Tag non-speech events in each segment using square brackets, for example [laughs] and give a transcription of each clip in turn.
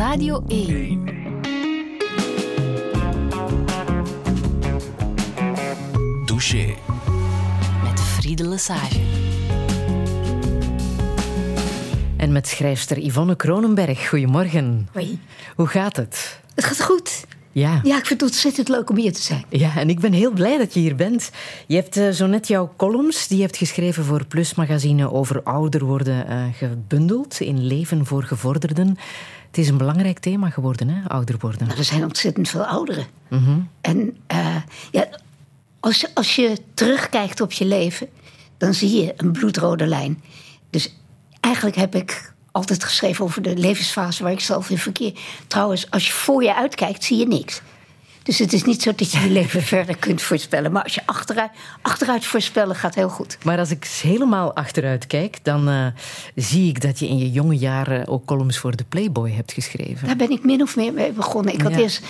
Radio 1. Douche. Met Friede Lesage. En met schrijfster Yvonne Kronenberg. Goedemorgen. Hoi. Hoe gaat het? Het gaat goed. Ja. Ja, ik vind het ontzettend leuk om hier te zijn. Ja, en ik ben heel blij dat je hier bent. Je hebt eh, zo net jouw columns, die je hebt geschreven voor Plus Magazine over ouder worden, eh, gebundeld in Leven voor Gevorderden. Het is een belangrijk thema geworden, hè, ouder worden. Nou, er zijn ontzettend veel ouderen. En eh, ja, als, als je terugkijkt op je leven, dan zie je een bloedrode lijn. Dus eigenlijk heb ik altijd geschreven over de levensfase waar ik zelf in verkeer. Trouwens, als je voor je uitkijkt, zie je niks. Dus het is niet zo dat je je leven [laughs] verder kunt voorspellen. Maar als je achteruit, achteruit voorspellen gaat heel goed. Maar als ik helemaal achteruit kijk, dan eh, zie ik dat je in je jonge jaren ook columns voor de Playboy hebt geschreven. Daar ben ik min of meer mee begonnen. Ik had Ja. eerst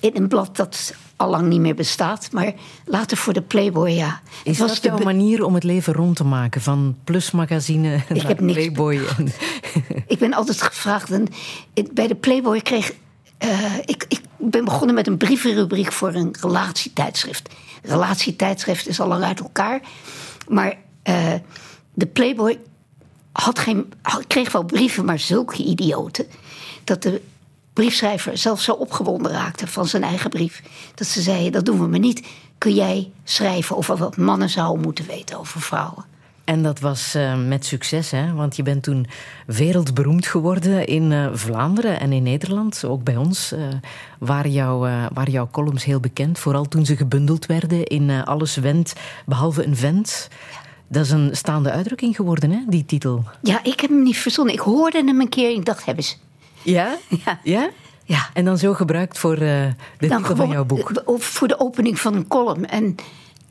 in een blad dat al lang niet meer bestaat, maar later voor de Playboy, ja. Is Het dat de jouw manier om het leven rond te maken? Van Plus Magazine [laughs] naar heb niks Playboy? En... Ik ben altijd gevraagd. En bij de Playboy kreeg. Eh, ik, ik ben begonnen met een brievenrubriek voor een relatietijdschrift. Relatietijdschrift is al lang uit elkaar. Maar eh, de Playboy had geen, kreeg wel brieven, maar zulke idioten. Dat de briefschrijver zelf zo opgewonden raakte van zijn eigen brief. Dat ze zeiden: Dat doen we maar niet. Kun jij schrijven over wat mannen zouden moeten weten over vrouwen? En dat was eh, met succes, hè? want je bent toen wereldberoemd geworden in eh, Vlaanderen en in Nederland. Ook bij ons eh, waren, jouw, waren jouw columns heel bekend. Vooral toen ze gebundeld werden in Alles Went, behalve een vent. Dat is een staande uitdrukking geworden, hè, die titel. Ja, ik heb hem niet verzonnen. Ik hoorde hem een keer en ik dacht: Hebben ze. Ja? [laughs] Ja. Ja? Ja. En dan zo gebruikt voor de Dan titel van jouw boek. of Voor de opening van een column. En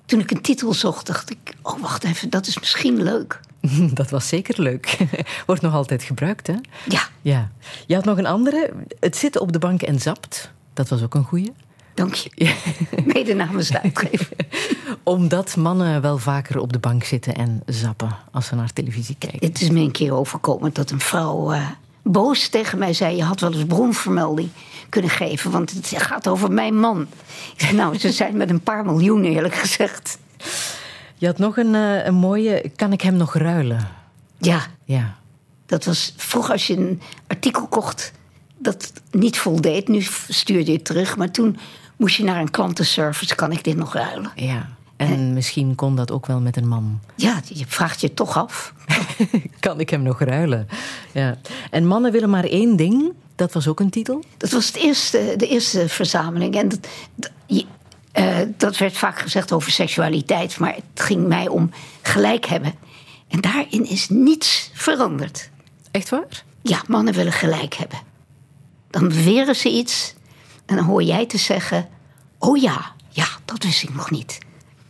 toen ik een titel zocht, dacht ik: Oh, wacht even, dat is misschien leuk. [laughs] Dat was zeker leuk. [laughs] Wordt nog altijd gebruikt, hè? Ja, Ja. Je had nog een andere. Het zitten op de bank en zapt. Dat was ook een goeie. dank je. [laughs] Mede namens de uitgever. Omdat mannen wel vaker op de bank zitten en zappen als ze naar televisie kijken. Het is me een keer overkomen dat een vrouw eh, boos tegen mij zei: Je had wel eens bronvermelding kunnen geven, want het gaat over mijn man. Ik zei: Nou, ze zijn met een paar miljoen, eerlijk gezegd. Je had nog een, eh, een mooie. Kan ik hem nog ruilen? Ja, Ja. dat was vroeger als je een artikel kocht dat niet voldeed. Nu stuurde je het terug, maar toen moest je naar een klantenservice: Kan ik dit nog ruilen? ja. En misschien kon dat ook wel met een man. Ja, je vraagt je toch af. [laughs] kan ik hem nog ruilen? Ja. En mannen willen maar één ding. Dat was ook een titel. Dat was het eerste, de eerste verzameling. En dat, dat, je- eh, dat werd vaak gezegd over seksualiteit, maar het ging mij om gelijk hebben. En daarin is niets veranderd. Echt waar? Ja, mannen willen gelijk hebben. Dan beweren ze iets en dan hoor jij te zeggen: Oh ja, ja, dat wist ik nog niet.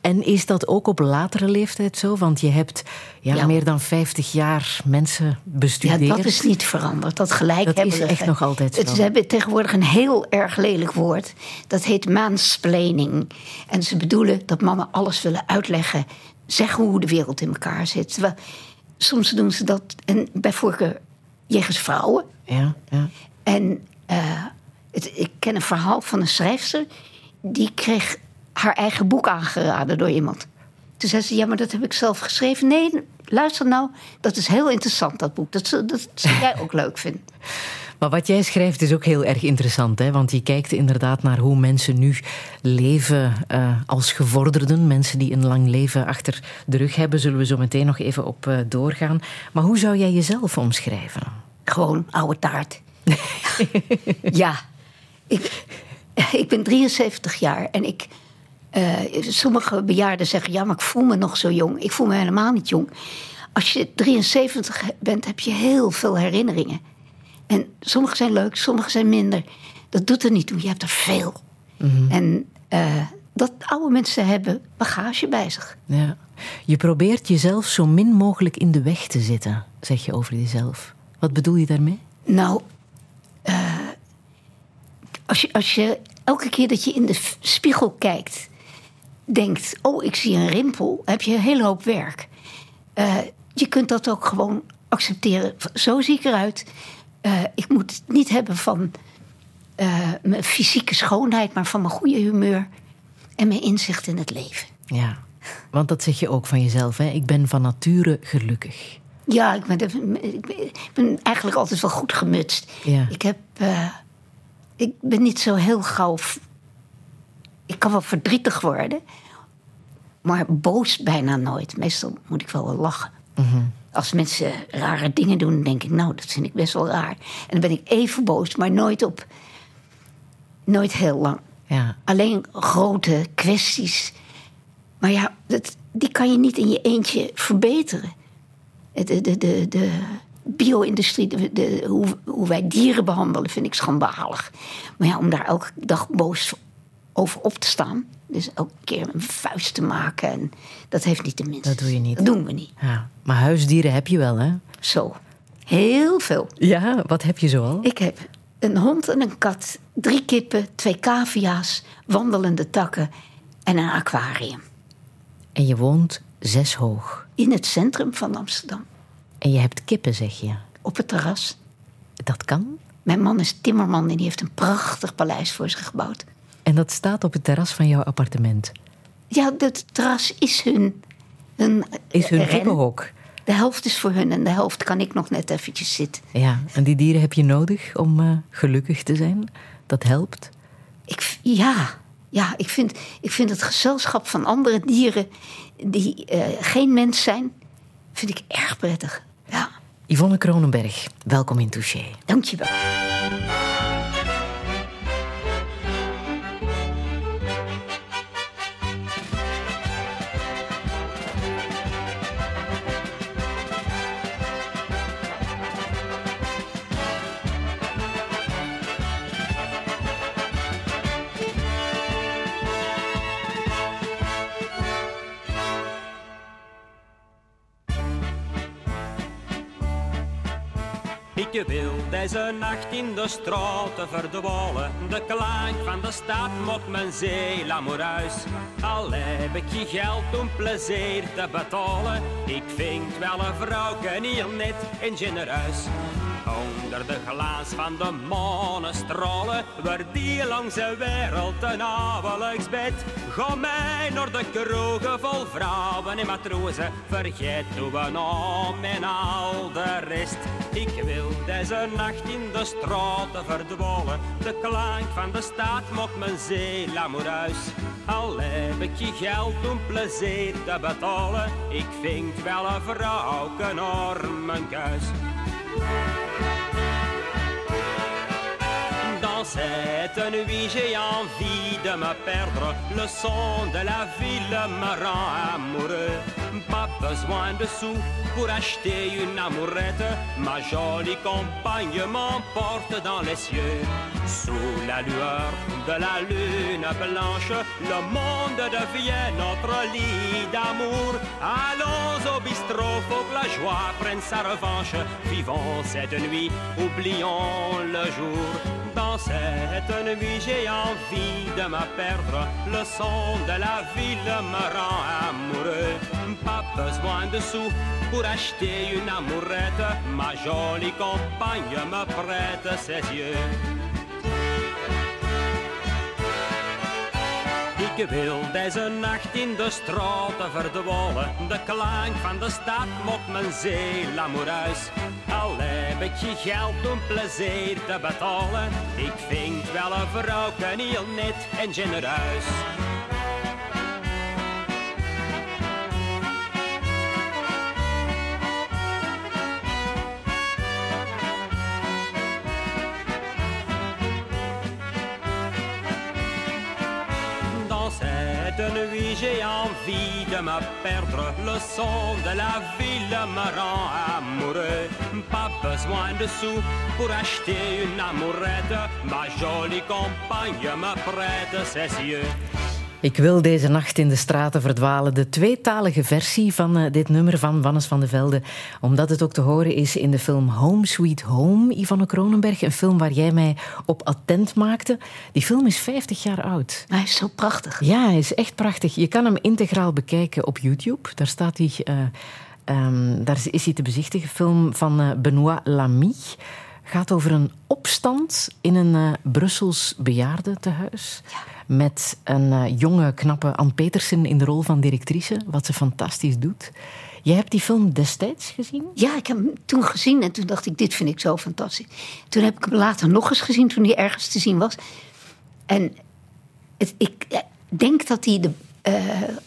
En is dat ook op latere leeftijd zo? Want je hebt ja, Ja. meer dan 50 jaar mensen Ja, bestudeerd. dat is niet veranderd. Dat gelijk Dat hebben is echt nog altijd zo. Ze hebben tegenwoordig een heel erg lelijk woord. Dat heet mansplaining. En ze bedoelen dat mannen alles willen uitleggen. Zeggen hoe de wereld in elkaar zit. Terwijl, soms doen ze dat en bij voorkeur jegens vrouwen. Ja, ja. En eh, het, ik ken een verhaal van een schrijfster. Die kreeg haar eigen boek aangeraden door iemand. Toen zei ze, ja, maar dat heb ik zelf geschreven. Nee, luister nou, dat is heel interessant, dat boek. Dat, zou- dat zou jij ook leuk vinden. [laughs] Maar wat jij schrijft is ook heel erg interessant, hè? want je kijkt inderdaad naar hoe mensen nu leven eh, als gevorderden. Mensen die een lang leven achter de rug hebben, zullen we zo meteen nog even op eh, doorgaan. Maar hoe zou jij jezelf omschrijven? Gewoon oude taart. [laughs] ja, ik, ik ben 73 jaar en ik. Eh, sommige bejaarden zeggen: ja, maar ik voel me nog zo jong. Ik voel me helemaal niet jong. Als je 73 bent, heb je heel veel herinneringen. En sommige zijn leuk, sommige zijn minder. Dat doet er niet toe, je hebt er veel. En eh, dat oude mensen hebben bagage bij zich. Ja. Je probeert jezelf zo min mogelijk in de weg te zitten, zeg je over jezelf. Wat bedoel je daarmee? Nou, eh, als, je, als je elke keer dat je in de spiegel kijkt, denkt: Oh, ik zie een rimpel, heb je een hele hoop werk. Eh, je kunt dat ook gewoon accepteren. Zo zie ik eruit. Eh, ik moet het niet hebben van eh, mijn fysieke schoonheid, maar van mijn goede humeur en mijn inzicht in het leven. Ja, want dat zeg je ook van jezelf. Hè? Ik ben van nature gelukkig. Ja, ik ben, ik ben- ik ben eigenlijk altijd wel goed gemutst. Ja. Ik, heb, ik ben niet zo heel gauw. Ik kan wel verdrietig worden, maar boos bijna nooit. Meestal moet ik wel wel lachen. Als mensen rare dingen doen, denk ik, nou, dat vind ik best wel raar. En dan ben ik even boos, maar nooit op. Nooit heel lang. Ja. Alleen grote kwesties. Maar ja, dat, die kan je niet in je eentje verbeteren. De, de, de, de bio-industrie, de, de- hoe, hoe wij dieren behandelen, vind ik schandalig. Maar ja, om daar elke dag boos over op te staan. Dus elke keer een vuist te maken. En dat heeft niet de minste. Dat doe je niet. Dat doen we niet. ja. Maar huisdieren heb je wel, hè? Zo. Heel veel. Ja, wat heb je zoal? Ik heb een hond en een kat, drie kippen, twee cavia's, wandelende takken en een aquarium. En je woont zes hoog. In het centrum van Amsterdam, En je hebt kippen, zeg je. op het terras. Dat kan. Mijn man is timmerman en die heeft een prachtig paleis voor zich gebouwd. En dat staat op het terras van jouw appartement. Ja, het terras is hun. hun Is hun kippenhok. De helft is voor hun en de helft kan ik nog net eventjes zitten. Ja, en die dieren heb je nodig om eh, gelukkig te zijn. Dat helpt. Ik, ja, ja ik, vind, ik vind het gezelschap van andere dieren die eh, geen mens zijn, vind ik erg prettig. Ja, Yvonne Kronenberg, welkom in Touché. dankjewel. Deze nacht in de straten verdwalen. De klank van de stad mocht mijn ziel huis. Al heb ik geen geld om plezier te betalen. Ik vind wel een vrouwke heel net en genereus. Onder de glans van de manestralen wordt die langs de wereld een avondelijks bed. Ga mij naar de kroegen vol vrouwen en matrozen. Vergeet hoe we naam en al de rest. Ik wil deze nacht in de straten verdwalen. De klank van de stad mocht mijn mijn huis. Al heb ik je geld om plezier te betalen. Ik vind wel een vrouw naar mijn kuis. Música cette nuit, j'ai envie de me perdre. Le son de la ville me rend amoureux. Pas besoin de sous pour acheter une amourette. Ma jolie compagne m'emporte dans les cieux. Sous la lueur de la lune blanche, le monde devient notre lit d'amour. Allons au bistrot, faut que la joie prenne sa revanche. Vivons cette nuit, oublions le jour. Cette nuit, j'ai envie de me perdre. Le son de la ville me rend amoureux. Pas besoin de sous pour acheter une amourette. Ma jolie compagne me prête ses yeux. Ik wil deze nacht in de straten verdwalen. De klank van de stad mocht mijn ziel huis. Al heb geen geld om plezier te betalen. Ik vind wel een vrouwke heel net en genereus. Cette nuit, j'ai envie de me perdre. Le son de la ville me rend amoureux. Pas besoin de sous pour acheter une amourette. Ma jolie compagne me prête ses yeux. Ik wil deze nacht in de straten verdwalen. De tweetalige versie van eh, dit nummer van Wannes van de Velde. Omdat het ook te horen is in de film Home Sweet Home, Yvonne Kronenberg. Een film waar jij mij op attent maakte. Die film is 50 jaar oud. Hij is zo prachtig. Ja, hij is echt prachtig. Je kan hem integraal bekijken op YouTube. Daar staat hij... eh, ehm, daar is hij te bezichtigen. Film van eh, Benoît Lamy. gaat over een opstand in een uh, Brussels bejaardentehuis. Ja. Met een uh, jonge, knappe Ann Petersen in de rol van directrice, wat ze fantastisch doet. Jij hebt die film destijds gezien? Ja, ik heb hem toen gezien en toen dacht ik, dit vind ik zo fantastisch. Toen heb ik hem later nog eens gezien, toen hij ergens te zien was. En het, ik eh, denk dat hij de uh,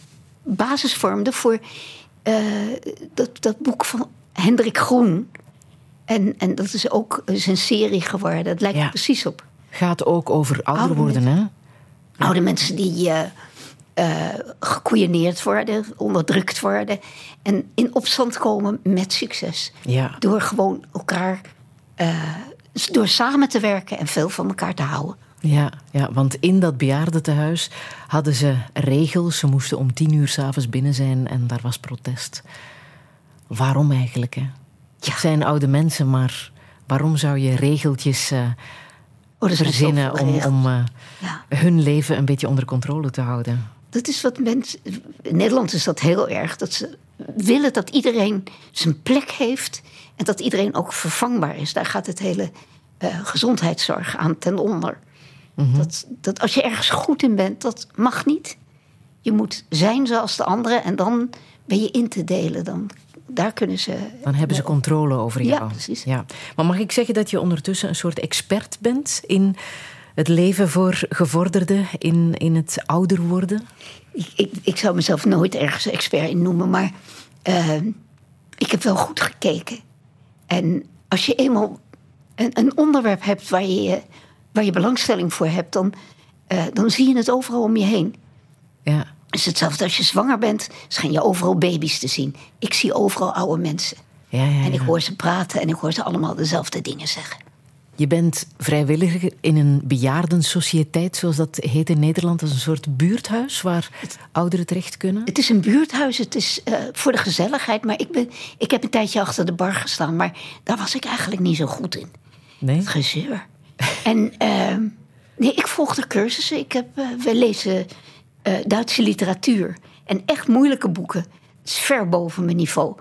basis vormde voor uh, dat, dat boek van Hendrik Groen. En, en dat is ook zijn serie geworden. Dat lijkt er precies op. Gaat ook over ouder worden, hè? Oude mensen die uh, uh, worden, onderdrukt worden. En in opstand komen met succes. Ja. Door gewoon elkaar, uh, door samen te werken en veel van elkaar te houden. Ja, ja, want in dat bejaardentehuis hadden ze regels. Ze moesten om tien uur s'avonds binnen zijn en daar was protest. Waarom eigenlijk? Hè? Ja. Het zijn oude mensen, maar waarom zou je regeltjes uh, oh, verzinnen om, om uh, ja. hun leven een beetje onder controle te houden? Dat is wat mensen. In Nederland is dat heel erg. Dat ze willen dat iedereen zijn plek heeft en dat iedereen ook vervangbaar is. Daar gaat het hele uh, gezondheidszorg aan ten onder. Mm -hmm. dat, dat als je ergens goed in bent, dat mag niet. Je moet zijn zoals de anderen en dan ben je in te delen. Dan daar kunnen ze. Dan hebben ze controle over jou. Ja, precies. Ja. Maar mag ik zeggen dat je ondertussen een soort expert bent in het leven voor gevorderden, in, in het ouder worden? Ik, ik, ik zou mezelf nooit ergens expert in noemen, maar uh, ik heb wel goed gekeken. En als je eenmaal een, een onderwerp hebt waar je, waar je belangstelling voor hebt, dan, uh, dan zie je het overal om je heen. Ja. Het is hetzelfde als je zwanger bent, schijn je overal baby's te zien. Ik zie overal oude mensen. Ja, ja, ja. En ik hoor ze praten en ik hoor ze allemaal dezelfde dingen zeggen. Je bent vrijwilliger in een bejaardensociëteit, zoals dat heet in Nederland. Dat is een soort buurthuis waar ouderen terecht kunnen. Het is een buurthuis, het is uh, voor de gezelligheid. Maar ik, ben, ik heb een tijdje achter de bar gestaan, maar daar was ik eigenlijk niet zo goed in. Nee? Het gezeur. en uh, nee, ik volgde cursussen. Ik heb, uh, we lezen uh, Duitse literatuur. En echt moeilijke boeken. Het is ver boven mijn niveau.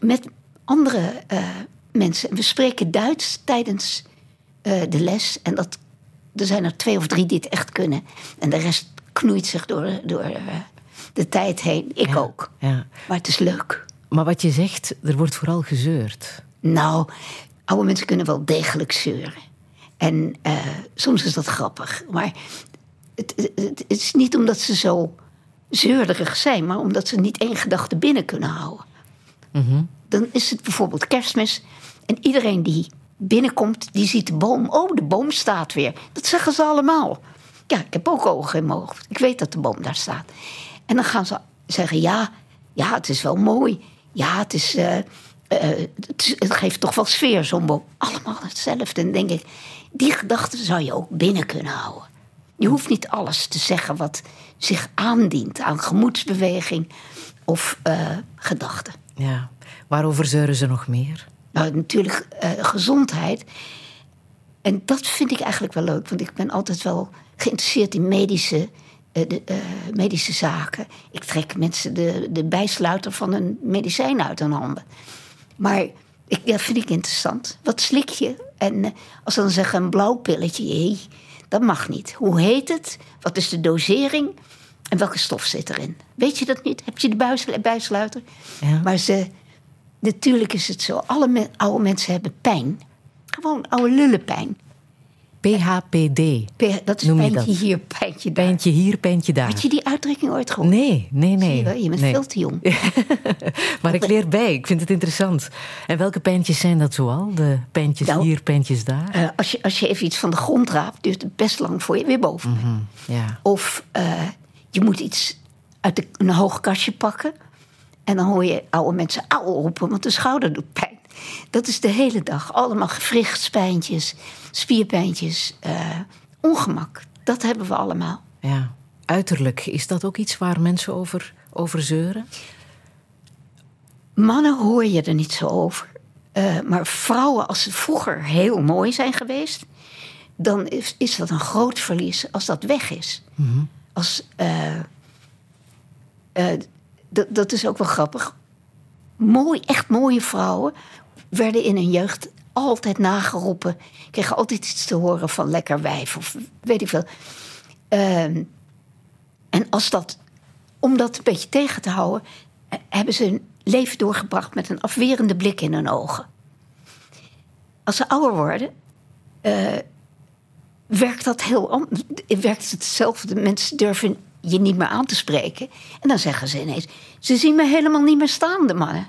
Met andere uh, mensen. We spreken Duits tijdens uh, de les. En dat, er zijn er twee of drie die het echt kunnen. En de rest knoeit zich door, door de tijd heen. Ik ja, ook. Ja. Maar het is leuk. Maar wat je zegt, er wordt vooral gezeurd. Nou, oude mensen kunnen wel degelijk zeuren. En soms is dat grappig. Maar het, het, het, is niet omdat ze zo zeurderig zijn, maar omdat ze niet één gedachte binnen kunnen houden. Mm -hmm. Dan is het bijvoorbeeld kerstmis en iedereen die binnenkomt, die ziet de boom. Oh, de boom staat weer. Dat zeggen ze allemaal. Ja, ik heb ook ogen in mijn hoofd. Ik weet dat de boom daar staat. En dan gaan ze zeggen: ja, ja, het is wel mooi. Ja, het is. Uh, uh, het, het, geeft toch wel sfeer, zo'n boom. Allemaal hetzelfde. En dan denk ik, die gedachten zou je ook binnen kunnen houden. Je hoeft niet alles te zeggen wat zich aandient aan gemoedsbeweging of uh, gedachten. Ja, waarover zeuren ze nog meer? Nou, natuurlijk uh, gezondheid. En dat vind ik eigenlijk wel leuk, want ik ben altijd wel geïnteresseerd in medische, uh, de, medische zaken. Ik trek mensen de, de bijsluiter van een medicijn uit hun handen. Maar ik, dat vind ik interessant. Wat slik je? En als ze dan zeggen een blauw pilletje, hey, dat mag niet. Hoe heet het? Wat is de dosering? En welke stof zit erin? Weet je dat niet? Heb je de bijsluiter? Ja. Maar ze, natuurlijk is het zo. Alle me, oude mensen hebben pijn. Gewoon oude lullenpijn. PHPD. P, dat is pijntje dat? hier, pijntje daar. Pijntje hier, pijntje daar. Had je die uitdrukking ooit gehoord? Nee, nee, nee. Zie je, wel? je bent nee. veel te jong. [laughs] maar ik leer bij, ik vind het interessant. En welke pijntjes zijn dat zoal? De pijntjes Nou, hier, pijntjes daar? Uh, als, je, als je even iets van de grond raapt, duurt het best lang voor je weer boven bent. Mm, ja. Of uh, je moet iets uit de, een hoog kastje pakken. En dan hoor je oude mensen auw roepen, want de schouder doet pijn. Dat is de hele dag. Allemaal gewrichtspijntjes, spierpijntjes, uh, ongemak. Dat hebben we allemaal. Ja. Uiterlijk, is dat ook iets waar mensen over, over zeuren? Mannen hoor je er niet zo over. Uh, maar vrouwen, als ze vroeger heel mooi zijn geweest, dan is, is dat een groot verlies als dat weg is. Mm -hmm. Als, uh, uh, dat is ook wel grappig. Mooi, echt mooie vrouwen werden in hun jeugd altijd nageroepen. Kreeg altijd iets te horen van lekker wijf of weet ik veel. Ehm, en als dat, om dat een beetje tegen te houden, eh, hebben ze een leven doorgebracht met een afwerende blik in hun ogen. Als ze ouder worden, eh, werkt dat heel anders. Werkt het hetzelfde. Mensen durven je niet meer aan te spreken. En dan zeggen ze ineens: Ze zien me helemaal niet meer staan, de mannen.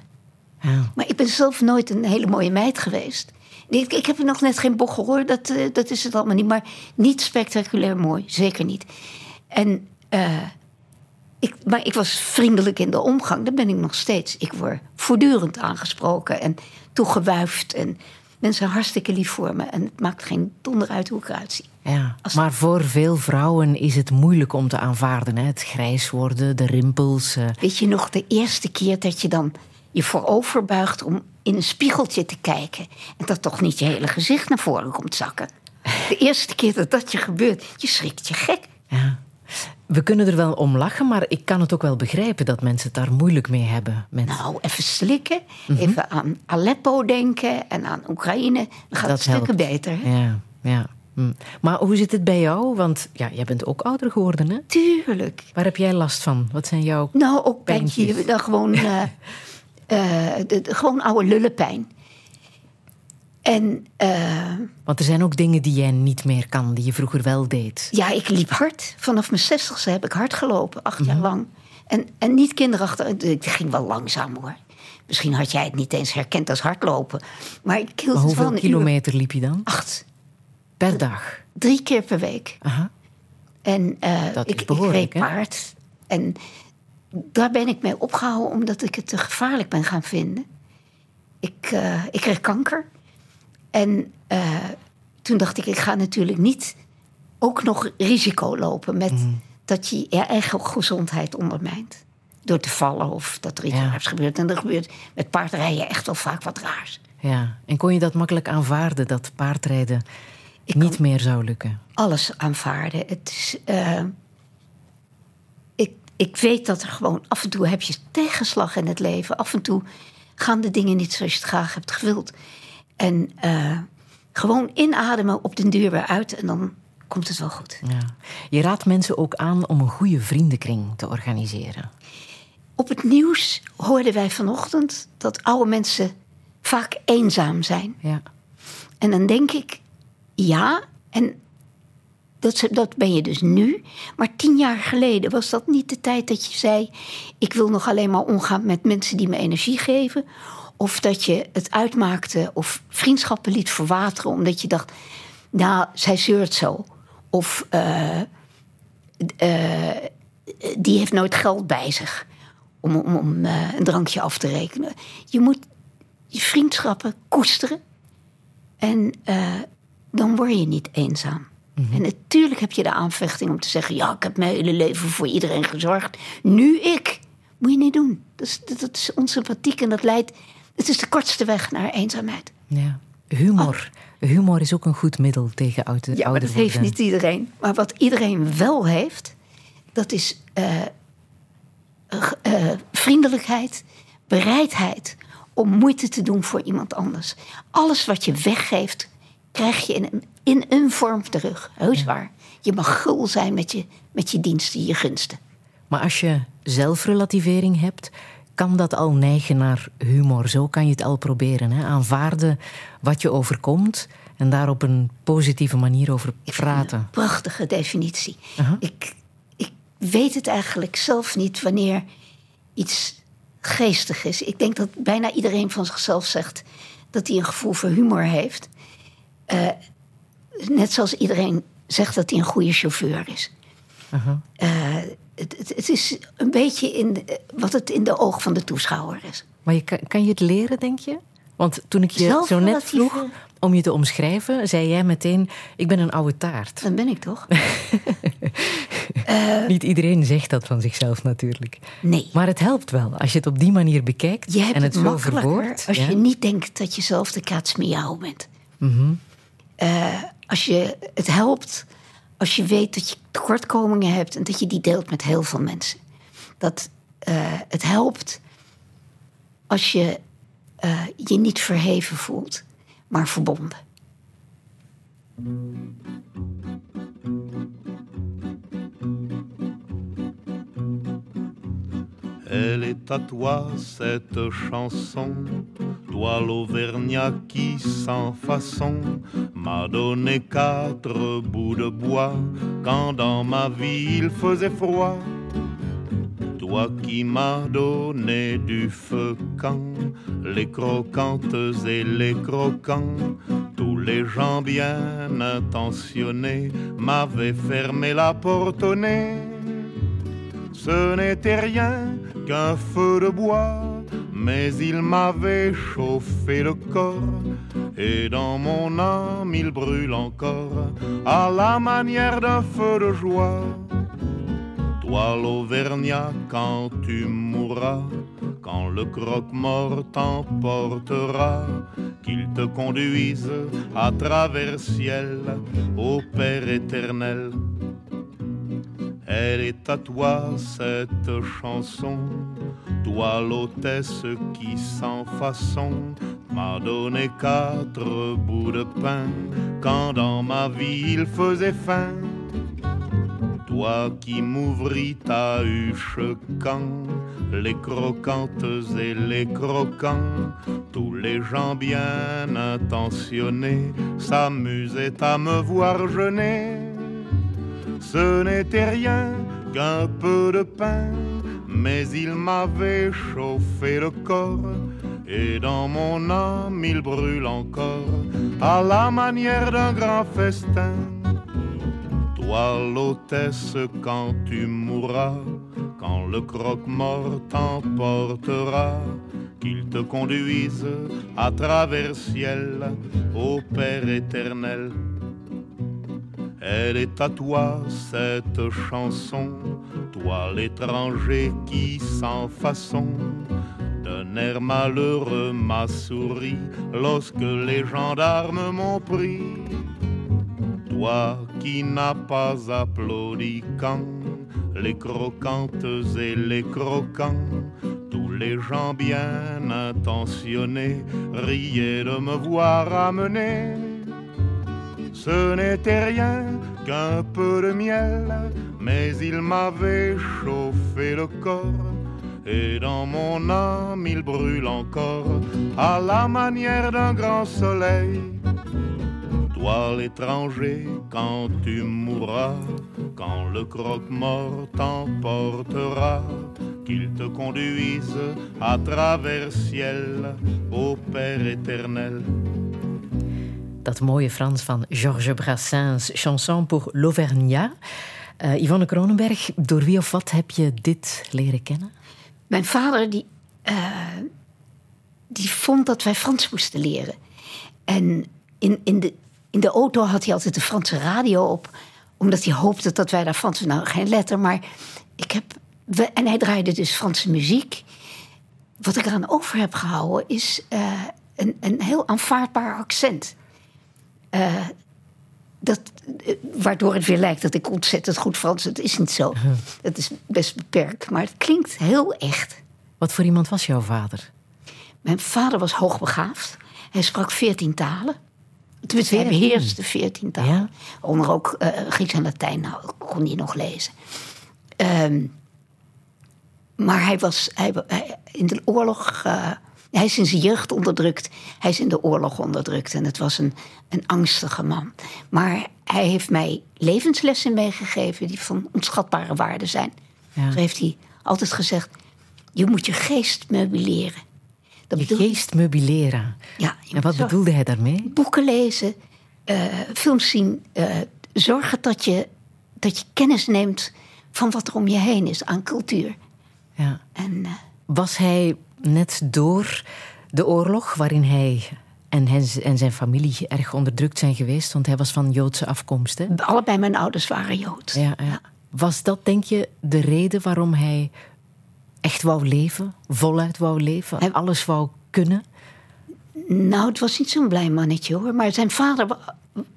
Ja. Maar ik ben zelf nooit een hele mooie meid geweest. Ik, ik heb nog net geen bochel hoor, dat, eh, dat is het allemaal niet. Maar niet spectaculair mooi, zeker niet. En, eh, ik, maar ik was vriendelijk in de omgang, dat ben ik nog steeds. Ik word voortdurend aangesproken en toegewuifd. En mensen zijn hartstikke lief voor me. En het maakt geen donder uit hoe ik eruit zie. Ja, maar voor veel vrouwen is het moeilijk om te aanvaarden. Hè? Het grijs worden, de rimpels. eh, Weet je nog de eerste keer dat je dan je voorover buigt om in een spiegeltje te kijken. En dat toch niet je hele gezicht naar voren komt zakken. De eerste keer dat dat je gebeurt, je schrikt je gek. ja. We kunnen er wel om lachen, maar ik kan het ook wel begrijpen dat mensen het daar moeilijk mee hebben. Nou, even slikken, even aan Aleppo denken en aan Oekraïne. Dan gaat het stukken helpt. beter. hè? Ja, ja. Hm. Maar hoe zit het bij jou? Want ja, jij bent ook ouder geworden, hè? Tuurlijk. Waar heb jij last van? Wat zijn jouw... Nou, ook Pijntjes. pijntje. Dan gewoon, [laughs] eh, eh, de, de- gewoon oude lullenpijn. En eh, Want er zijn ook dingen die jij niet meer kan, die je vroeger wel deed. ja, ik liep hard. Vanaf mijn zestigste heb ik hard gelopen, acht jaar lang. En, en niet kinderachtig. Het ging wel langzaam hoor. Misschien had jij het niet eens herkend als hardlopen. Maar ik hield Maar het hoeveel uur. kilometer liep je dan? Acht. Per dag? Drie keer per week. Aha. En eh, Dat ik, ik reed paard. En daar ben ik mee opgehouden omdat ik het te gevaarlijk ben gaan vinden. Ik, eh, ik kreeg kanker. En eh, toen dacht ik, ik ga natuurlijk niet ook nog risico lopen met Mhm. dat je je eigen gezondheid ondermijnt. Door te vallen of dat er iets Ja. raars gebeurt. En er gebeurt met paardrijden echt wel vaak wat raars. Ja. En kon je dat makkelijk aanvaarden, dat paardrijden Ik niet meer zou lukken? alles aanvaarden. Het is, eh, ik, weet dat er gewoon af en toe heb je tegenslag in het leven. Af en toe gaan de dingen niet zoals je het graag hebt gewild. En eh, gewoon inademen op den duur weer uit en dan komt het wel goed. Ja. Je raadt mensen ook aan om een goede vriendenkring te organiseren. Op het nieuws hoorden wij vanochtend dat oude mensen vaak eenzaam zijn. Ja. En dan denk ik, ja, en dat, dat ben je dus nu. Maar tien jaar geleden was dat niet de tijd dat je zei... ik wil nog alleen maar omgaan met mensen die me energie geven. Of dat je het uitmaakte of vriendschappen liet verwateren... omdat je dacht, nou, zij zeurt zo. Of eh, eh, die heeft nooit geld bij zich om, om, om eh, een drankje af te rekenen. Je moet je vriendschappen koesteren... En dan word je niet eenzaam. En natuurlijk heb je de aanvechting om te zeggen: Ja, ik heb mijn hele leven voor iedereen gezorgd. Nu ik. Moet je niet doen. Dat is, dat, dat is onsympathiek en dat leidt. Het is de kortste weg naar eenzaamheid. ja. Humor. Humor is ook een goed middel tegen oude, Ja, maar dat heeft niet iedereen. Maar wat iedereen wel heeft, dat is eh, g- eh, vriendelijkheid, bereidheid om moeite te doen voor iemand anders. Alles wat je weggeeft, krijg je in een, in een vorm terug. Heus waar. Je mag gul zijn met je, met je diensten, je gunsten. Maar als je zelfrelativering hebt, kan dat al neigen naar humor. Zo kan je het al proberen. Hè? Aanvaarden wat je overkomt en daar op een positieve manier over praten. Een prachtige definitie. Ik, ik weet het eigenlijk zelf niet wanneer iets geestig is. Ik denk dat bijna iedereen van zichzelf zegt dat hij een gevoel voor humor heeft. Eh, net zoals iedereen zegt dat hij een goede chauffeur is. Eh, het, het, het is een beetje in de- wat het in de oog van de toeschouwer is. Maar je, kan, kan je het leren, denk je? Want toen ik je zo net vroeg om je te omschrijven, zei jij meteen: Ik ben een oude taart. Dan ben ik toch? [laughs] Niet iedereen zegt dat van zichzelf natuurlijk. Nee. Maar het helpt wel als je het op die manier bekijkt Je hebt en het, het, zo verwoordt. als ja. je niet denkt dat je zelf de katsmiauw bent. Mhm. Eh, als je het helpt als je weet dat je tekortkomingen hebt en dat je die deelt met heel veel mensen. Dat eh, het helpt als je eh, je niet verheven voelt, maar verbonden. Elle est à toi cette chanson, toi l'Auvergnat qui sans façon m'a donné quatre bouts de bois quand dans ma vie il faisait froid. Toi qui m'as donné du feu quand les croquantes et les croquants, tous les gens bien intentionnés m'avaient fermé la porte au nez. Ce n'était rien qu'un feu de bois, mais il m'avait chauffé le corps, et dans mon âme il brûle encore, à la manière d'un feu de joie. Toi l'Auvergnat, quand tu mourras, quand le croque-mort t'emportera, qu'il te conduise à travers ciel, au Père éternel. Elle est à toi cette chanson, toi l'hôtesse qui sans façon m'a donné quatre bouts de pain quand dans ma vie il faisait faim. Toi qui m'ouvris ta huche quand les croquantes et les croquants, tous les gens bien intentionnés s'amusaient à me voir jeûner. Ce n'était rien qu'un peu de pain, mais il m'avait chauffé le corps, et dans mon âme il brûle encore, à la manière d'un grand festin. Toi l'hôtesse quand tu mourras, quand le croque-mort t'emportera, qu'il te conduise à travers ciel, au Père éternel. Elle est à toi cette chanson, toi l'étranger qui sans façon d'un air malheureux m'a souri lorsque les gendarmes m'ont pris. Toi qui n'as pas applaudi quand les croquantes et les croquants, tous les gens bien intentionnés riaient de me voir amener. Ce n'était rien qu'un peu de miel, mais il m'avait chauffé le corps. Et dans mon âme il brûle encore à la manière d'un grand soleil. Toi l'étranger, quand tu mourras, quand le croque-mort t'emportera, qu'il te conduise à travers ciel, au Père éternel. Dat mooie Frans van Georges Brassens, Chanson pour l'Auvergnat. Uh, Yvonne Kronenberg, door wie of wat heb je dit leren kennen? Mijn vader die, uh, die vond dat wij Frans moesten leren. En in, in, de, in de auto had hij altijd de Franse radio op, omdat hij hoopte dat wij daar Frans. Nou, geen letter, maar ik heb. En hij draaide dus Franse muziek. Wat ik eraan over heb gehouden is uh, een, een heel aanvaardbaar accent. Uh, dat, waardoor het weer lijkt dat ik ontzettend goed Frans. Het is niet zo. Het is best beperkt, maar het klinkt heel echt. Wat voor iemand was jouw vader? Mijn vader was hoogbegaafd. Hij sprak veertien talen. Tenminste, hij beheerste veertien talen. Ja? Onder ook uh, Grieks en Latijn. Nou, kon hij nog lezen. Um, maar hij was hij, hij, in de oorlog. Uh, hij is in zijn jeugd onderdrukt. Hij is in de oorlog onderdrukt. En het was een, een angstige man. Maar hij heeft mij levenslessen meegegeven die van onschatbare waarde zijn. Ja. Zo heeft hij altijd gezegd: je moet je geest meubileren. Dat je geest meubileren. Ja, en wat bedoelde hij daarmee? Boeken lezen, uh, films zien. Uh, zorgen dat je, dat je kennis neemt van wat er om je heen is aan cultuur. Ja. En, uh, Was hij net door de oorlog, waarin hij en, hij en zijn familie erg onderdrukt zijn geweest, want hij was van Joodse afkomst. Hè? Allebei mijn ouders waren Joods. Ja. Was dat, denk je, de reden waarom hij echt wou leven, voluit wou leven, hij... alles wou kunnen? Nou, het was niet zo'n blij mannetje hoor. Maar zijn vader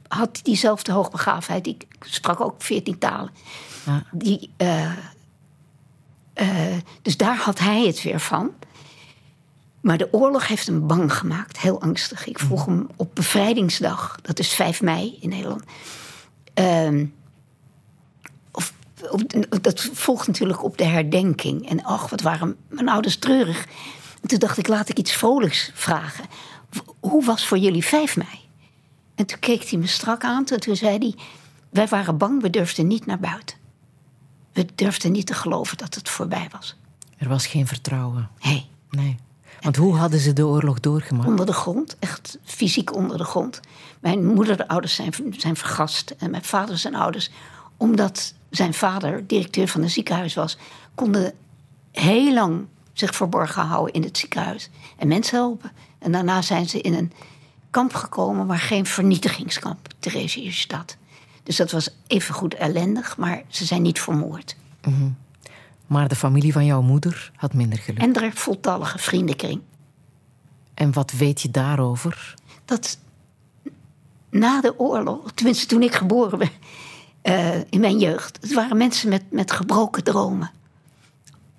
had diezelfde hoogbegaafdheid. Die sprak ook veertien talen. Ja. Die, uh, uh, dus daar had hij het weer van. Maar de oorlog heeft hem bang gemaakt, heel angstig. Ik vroeg hem op bevrijdingsdag, dat is 5 mei in Nederland. ehm, of, op- dat volgt natuurlijk op de herdenking. En ach, wat waren mijn ouders treurig. En toen dacht ik, laat ik iets vrolijks vragen. Hoe was voor jullie 5 mei? En toen keek hij me strak aan en toen zei hij... wij waren bang, we durfden niet naar buiten. We durfden niet te geloven dat het voorbij was. Er was geen vertrouwen. Hé, Nee. Want hoe hadden ze de oorlog doorgemaakt? onder de grond, echt fysiek onder de grond. Mijn moederouders zijn, zijn vergast en mijn vader zijn ouders. Omdat zijn vader directeur van een ziekenhuis was, konden heel lang zich verborgen houden in het ziekenhuis en mensen helpen. En daarna zijn ze in een kamp gekomen, maar geen vernietigingskamp, Theresienstadt. Dus dat was evengoed ellendig, maar ze zijn niet vermoord. Maar de familie van jouw moeder had minder geluk. En er voltallige vriendenkring. En wat weet je daarover? dat na de oorlog, tenminste toen ik geboren ben, eh, in mijn jeugd, het waren mensen met, met gebroken dromen.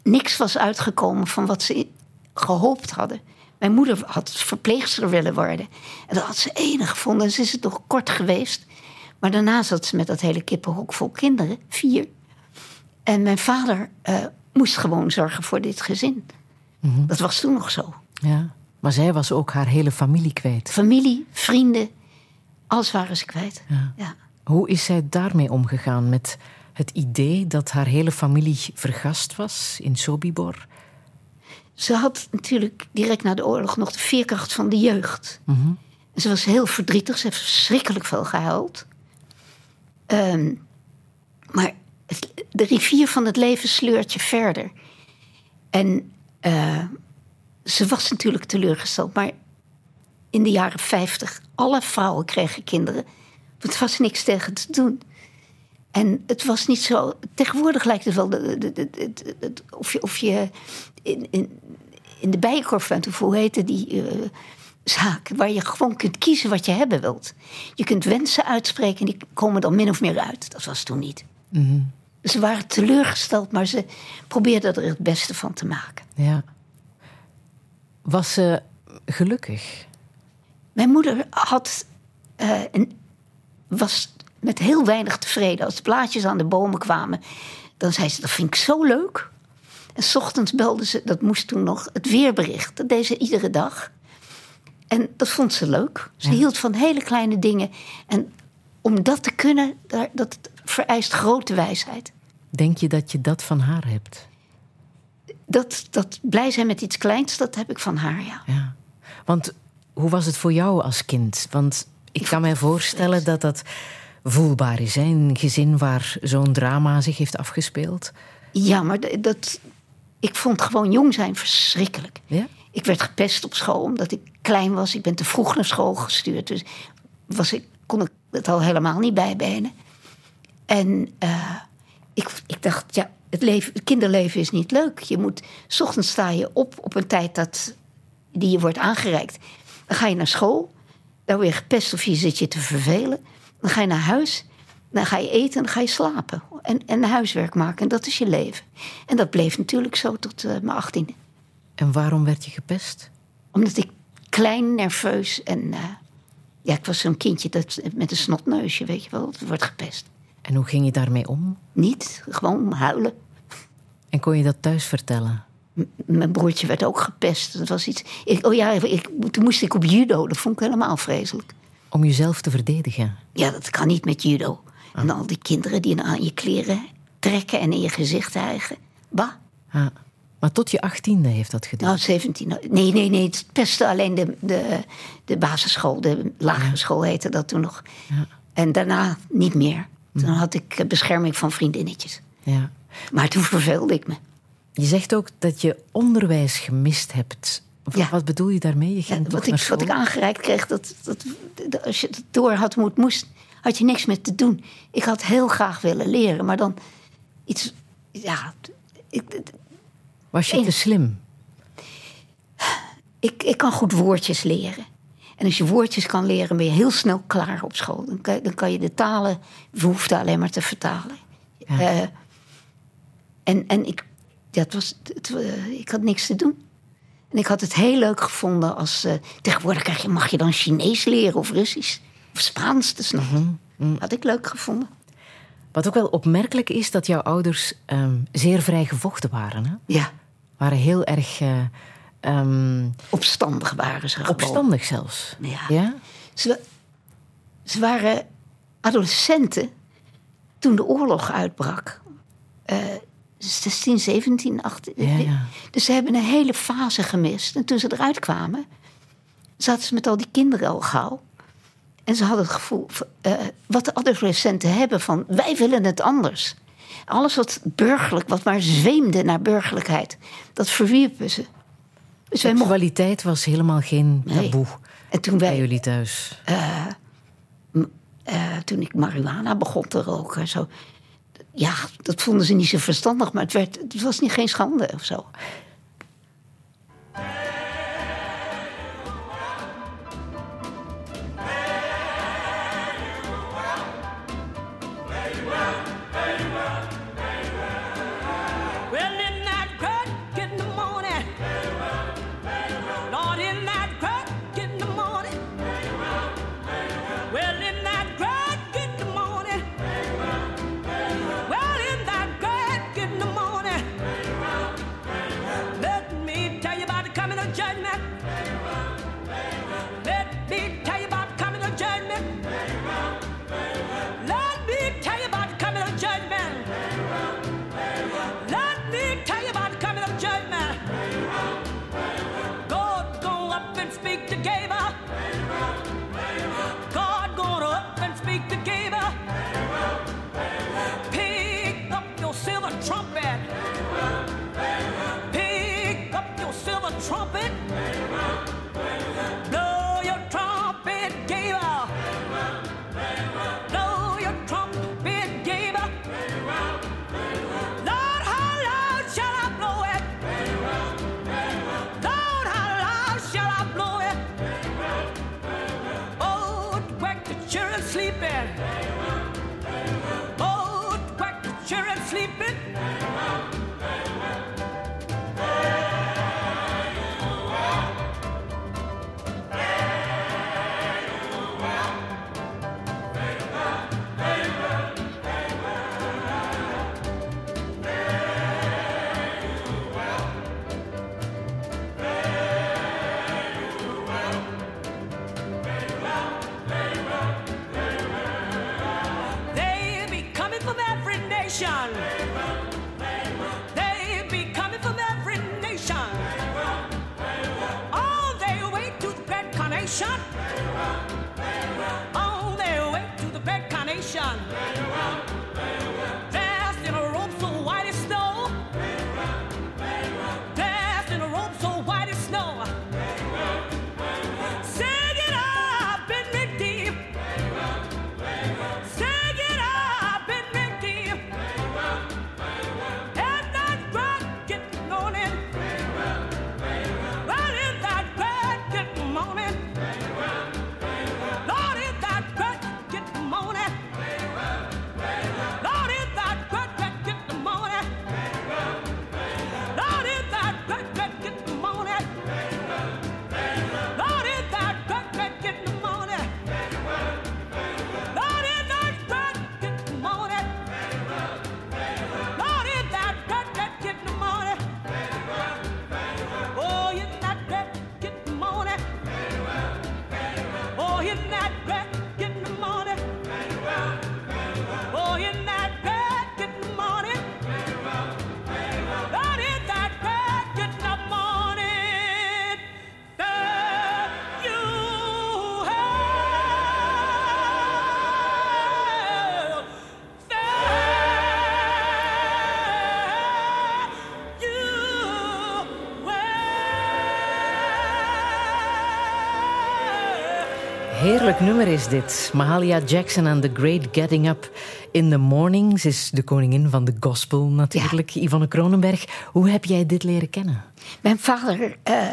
Niks was uitgekomen van wat ze gehoopt hadden. Mijn moeder had verpleegster willen worden. En dat had ze enig gevonden. En ze is het nog kort geweest. Maar daarna zat ze met dat hele kippenhok vol kinderen, vier. En mijn vader eh, moest gewoon zorgen voor dit gezin. Dat was toen nog zo. Ja. Maar zij was ook haar hele familie kwijt. Familie, vrienden, alles waren ze kwijt. Ja. Ja. Hoe is zij daarmee omgegaan met het idee dat haar hele familie vergast was in Sobibor? Ze had natuurlijk direct na de oorlog nog de veerkracht van de jeugd. En ze was heel verdrietig, ze heeft verschrikkelijk veel gehuild. Ehm, maar de rivier van het leven sleurt je verder. En eh, ze was natuurlijk teleurgesteld, maar in de jaren 50, alle vrouwen kregen kinderen. Het was niks tegen te doen. En het was niet zo. Tegenwoordig lijkt het wel de- de- of je, of je in, in, in de bijenkorf bent, of hoe heette die eh, zaak, waar je gewoon kunt kiezen wat je hebben wilt. Je kunt wensen uitspreken en die komen dan min of meer uit. Dat was toen niet. Ze waren teleurgesteld, maar ze probeerden er het beste van te maken. Ja. Was ze gelukkig? Mijn moeder had, eh, een, was met heel weinig tevreden. Als de blaadjes aan de bomen kwamen, dan zei ze: Dat vind ik zo leuk. En 's ochtends belde ze, dat moest toen nog, het weerbericht. Dat deed ze iedere dag. En dat vond ze leuk. Ze hield van hele kleine dingen. En om dat te kunnen, dat vereist grote wijsheid. Denk je dat je dat van haar hebt? Dat, dat blij zijn met iets kleins, dat heb ik van haar, ja. Ja. Want hoe was het voor jou als kind? Want ik kan mij voorstellen dat dat voelbaar is. Hè? Een gezin waar zo'n drama zich heeft afgespeeld. Ja, maar dat, ik vond gewoon jong zijn verschrikkelijk. Ja? Ik werd gepest op school omdat ik klein was. Ik ben te vroeg naar school gestuurd. Dus was ik, kon ik het al helemaal niet bijbenen. En eh, ik, ik dacht, ja, het, leven, het kinderleven is niet leuk. Je moet, s ochtends sta je op op een tijd dat, die je wordt aangereikt. Dan ga je naar school. Dan word je gepest of je zit je te vervelen. Dan ga je naar huis. Dan ga je eten en dan ga je slapen. En, en huiswerk maken. En dat is je leven. En dat bleef natuurlijk zo tot eh, mijn achttiende En waarom werd je gepest? omdat ik klein, nerveus en... eh, ja, ik was zo'n kindje dat, met een snotneusje, weet je wel. Dat wordt gepest. En hoe ging je daarmee om? Niet, gewoon huilen. En kon je dat thuis vertellen? M- mijn broertje werd ook gepest. Dat was iets... Ik, oh ja, ik, toen moest ik op judo. Dat vond ik helemaal vreselijk. Om jezelf te verdedigen. Ja, dat kan niet met judo. En al die kinderen die aan je kleren trekken en in je gezicht hijgen. Bah. Ja. Maar tot je achttiende heeft dat gedaan. Nou, 17. Nee, nee, nee. Het pestte alleen de, de, de basisschool. De lagere school heette dat toen nog. En daarna niet meer. Toen had ik eh, bescherming van vriendinnetjes. Ja. Maar toen verveelde ik me. Je zegt ook dat je onderwijs gemist hebt. Wat, Ja. wat bedoel je daarmee? Je Ja, ging wat, ik, wat ik aangereikt kreeg, dat, dat, dat als je het door had moet, moest, had je niks meer te doen. Ik had heel graag willen leren, maar dan iets. Ja, ik, Was je te slim? ik, ik kan goed woordjes leren. En als je woordjes kan leren, ben je heel snel klaar op school. Dan kan, dan kan je de talen, je hoeft alleen maar te vertalen. Eh, en en ik, dat was, het, eh, ik had niks te doen. En ik had het heel leuk gevonden als... eh, tegenwoordig krijg je, mag je dan Chinees leren of Russisch? Of Spaans, dus nog. Had ik leuk gevonden. Wat ook wel opmerkelijk is, dat jouw ouders ehm, zeer vrij gevochten waren. Hè? Ja, Waren heel erg eh, ehm, opstandig waren ze gewoon. opstandig zelfs. Ja. ja? Ze, ze waren adolescenten toen de oorlog uitbrak. Eh 16, 17, 18. Ja, ja. Dus ze hebben een hele fase gemist. En toen ze eruit kwamen, zaten ze met al die kinderen al gauw. En ze hadden het gevoel, eh, wat de adolescenten hebben van, wij willen het anders. Alles wat burgerlijk, wat maar zweemde naar burgerlijkheid, dat verwierpen ze. Dus Seksualiteit was helemaal geen Nee. taboe en toen, bij wij, jullie thuis. eh, toen ik marihuana begon te roken en zo. Ja, dat vonden ze niet zo verstandig, maar het, werd, het was niet geen schande of zo. Heerlijk nummer is dit. Mahalia Jackson en The Great Getting Up in the Morning. Ze is de koningin van de gospel natuurlijk. Yvonne Kronenberg, hoe heb jij dit leren kennen? Mijn vader eh,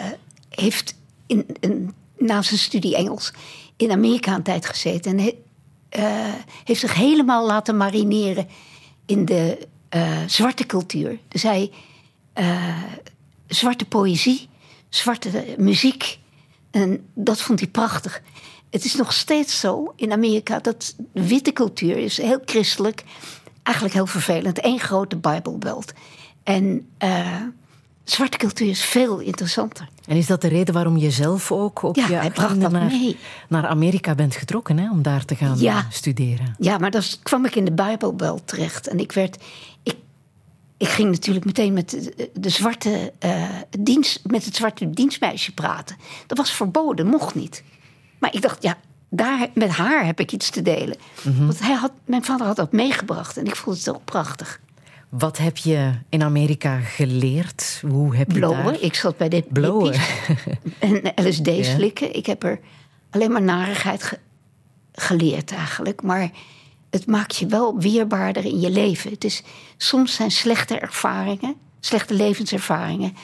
heeft in, in, na zijn studie Engels in Amerika een tijd gezeten. En he- eh, heeft zich helemaal laten marineren in de eh, zwarte cultuur. Dus hij, zwarte poëzie, zwarte muziek. En dat vond hij prachtig. Het is nog steeds zo in Amerika dat witte cultuur is heel christelijk. Eigenlijk heel vervelend. Eén grote Bijbelbelt. En eh, zwarte cultuur is veel interessanter. En is dat de reden waarom je zelf ook op Ja, je naar, naar Amerika bent getrokken, hè, om daar te gaan Ja. eh, studeren? Ja, maar dan kwam ik in de Bijbelbelt terecht. En ik werd. Ik, ik ging natuurlijk meteen met de, de zwarte eh, dienst, met het zwarte dienstmeisje praten. Dat was verboden, mocht niet. Maar ik dacht, ja, daar, met haar heb ik iets te delen. Mhm. Want hij had, mijn vader had dat meegebracht en ik vond het zo prachtig. Wat heb je in Amerika geleerd? Hoe heb je Blowen. daar... Ik zat bij de Blowen. [laughs] en LSD Ja. slikken. Ik heb er alleen maar narigheid ge- geleerd eigenlijk. Maar het maakt je wel weerbaarder in je leven. Het is, soms zijn slechte ervaringen, slechte levenservaringen...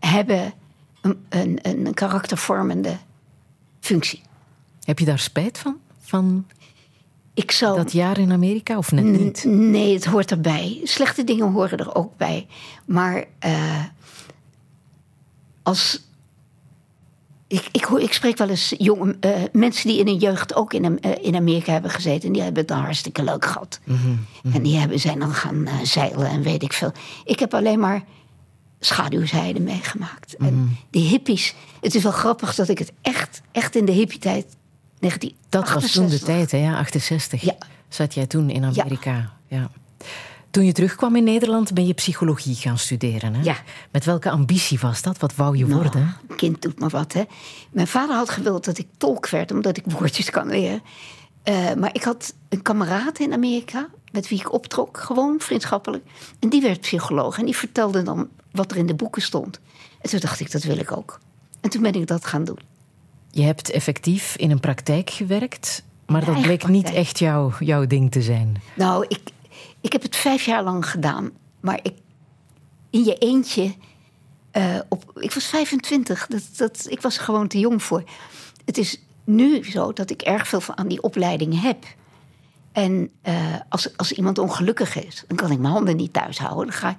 hebben een, een, een karaktervormende functie. Heb je daar spijt van? Van Ik zou... dat jaar in Amerika of net niet? Nee, het hoort erbij. Slechte dingen horen er ook bij. Maar eh, als. Ik, ik, ik spreek wel eens jonge eh, mensen die in hun jeugd ook in, eh, in Amerika hebben gezeten. En die hebben het dan hartstikke leuk gehad. En die hebben, zijn dan gaan zeilen en weet ik veel. Ik heb alleen maar schaduwzijde meegemaakt. En die hippies. Het is wel grappig dat ik het echt, echt in de hippie-tijd. Dat was toen de 1968, tijd, hè? ja, 68. Ja. Zat jij toen in Amerika? Ja. Toen je terugkwam in Nederland ben je psychologie gaan studeren. Hè? Ja. Met welke ambitie was dat? Wat wou je Nou, worden? kind doet maar wat, hè. Mijn vader had gewild dat ik tolk werd, omdat ik woordjes kan leren. Eh, maar ik had een kameraad in Amerika, met wie ik optrok, gewoon vriendschappelijk. En die werd psycholoog en die vertelde dan wat er in de boeken stond. En toen dacht ik, dat wil ik ook. En toen ben ik dat gaan doen. Je hebt effectief in een praktijk gewerkt, maar dat bleek niet echt jouw, jouw ding te zijn. Nou, ik, ik heb het vijf jaar lang gedaan. Maar ik, in je eentje. eh, op, ik was 25. Dat, dat, ik was er gewoon te jong voor. Het is nu zo dat ik erg veel van aan die opleiding heb. En eh, als, als iemand ongelukkig is, dan kan ik mijn handen niet thuis houden. Dan, ga,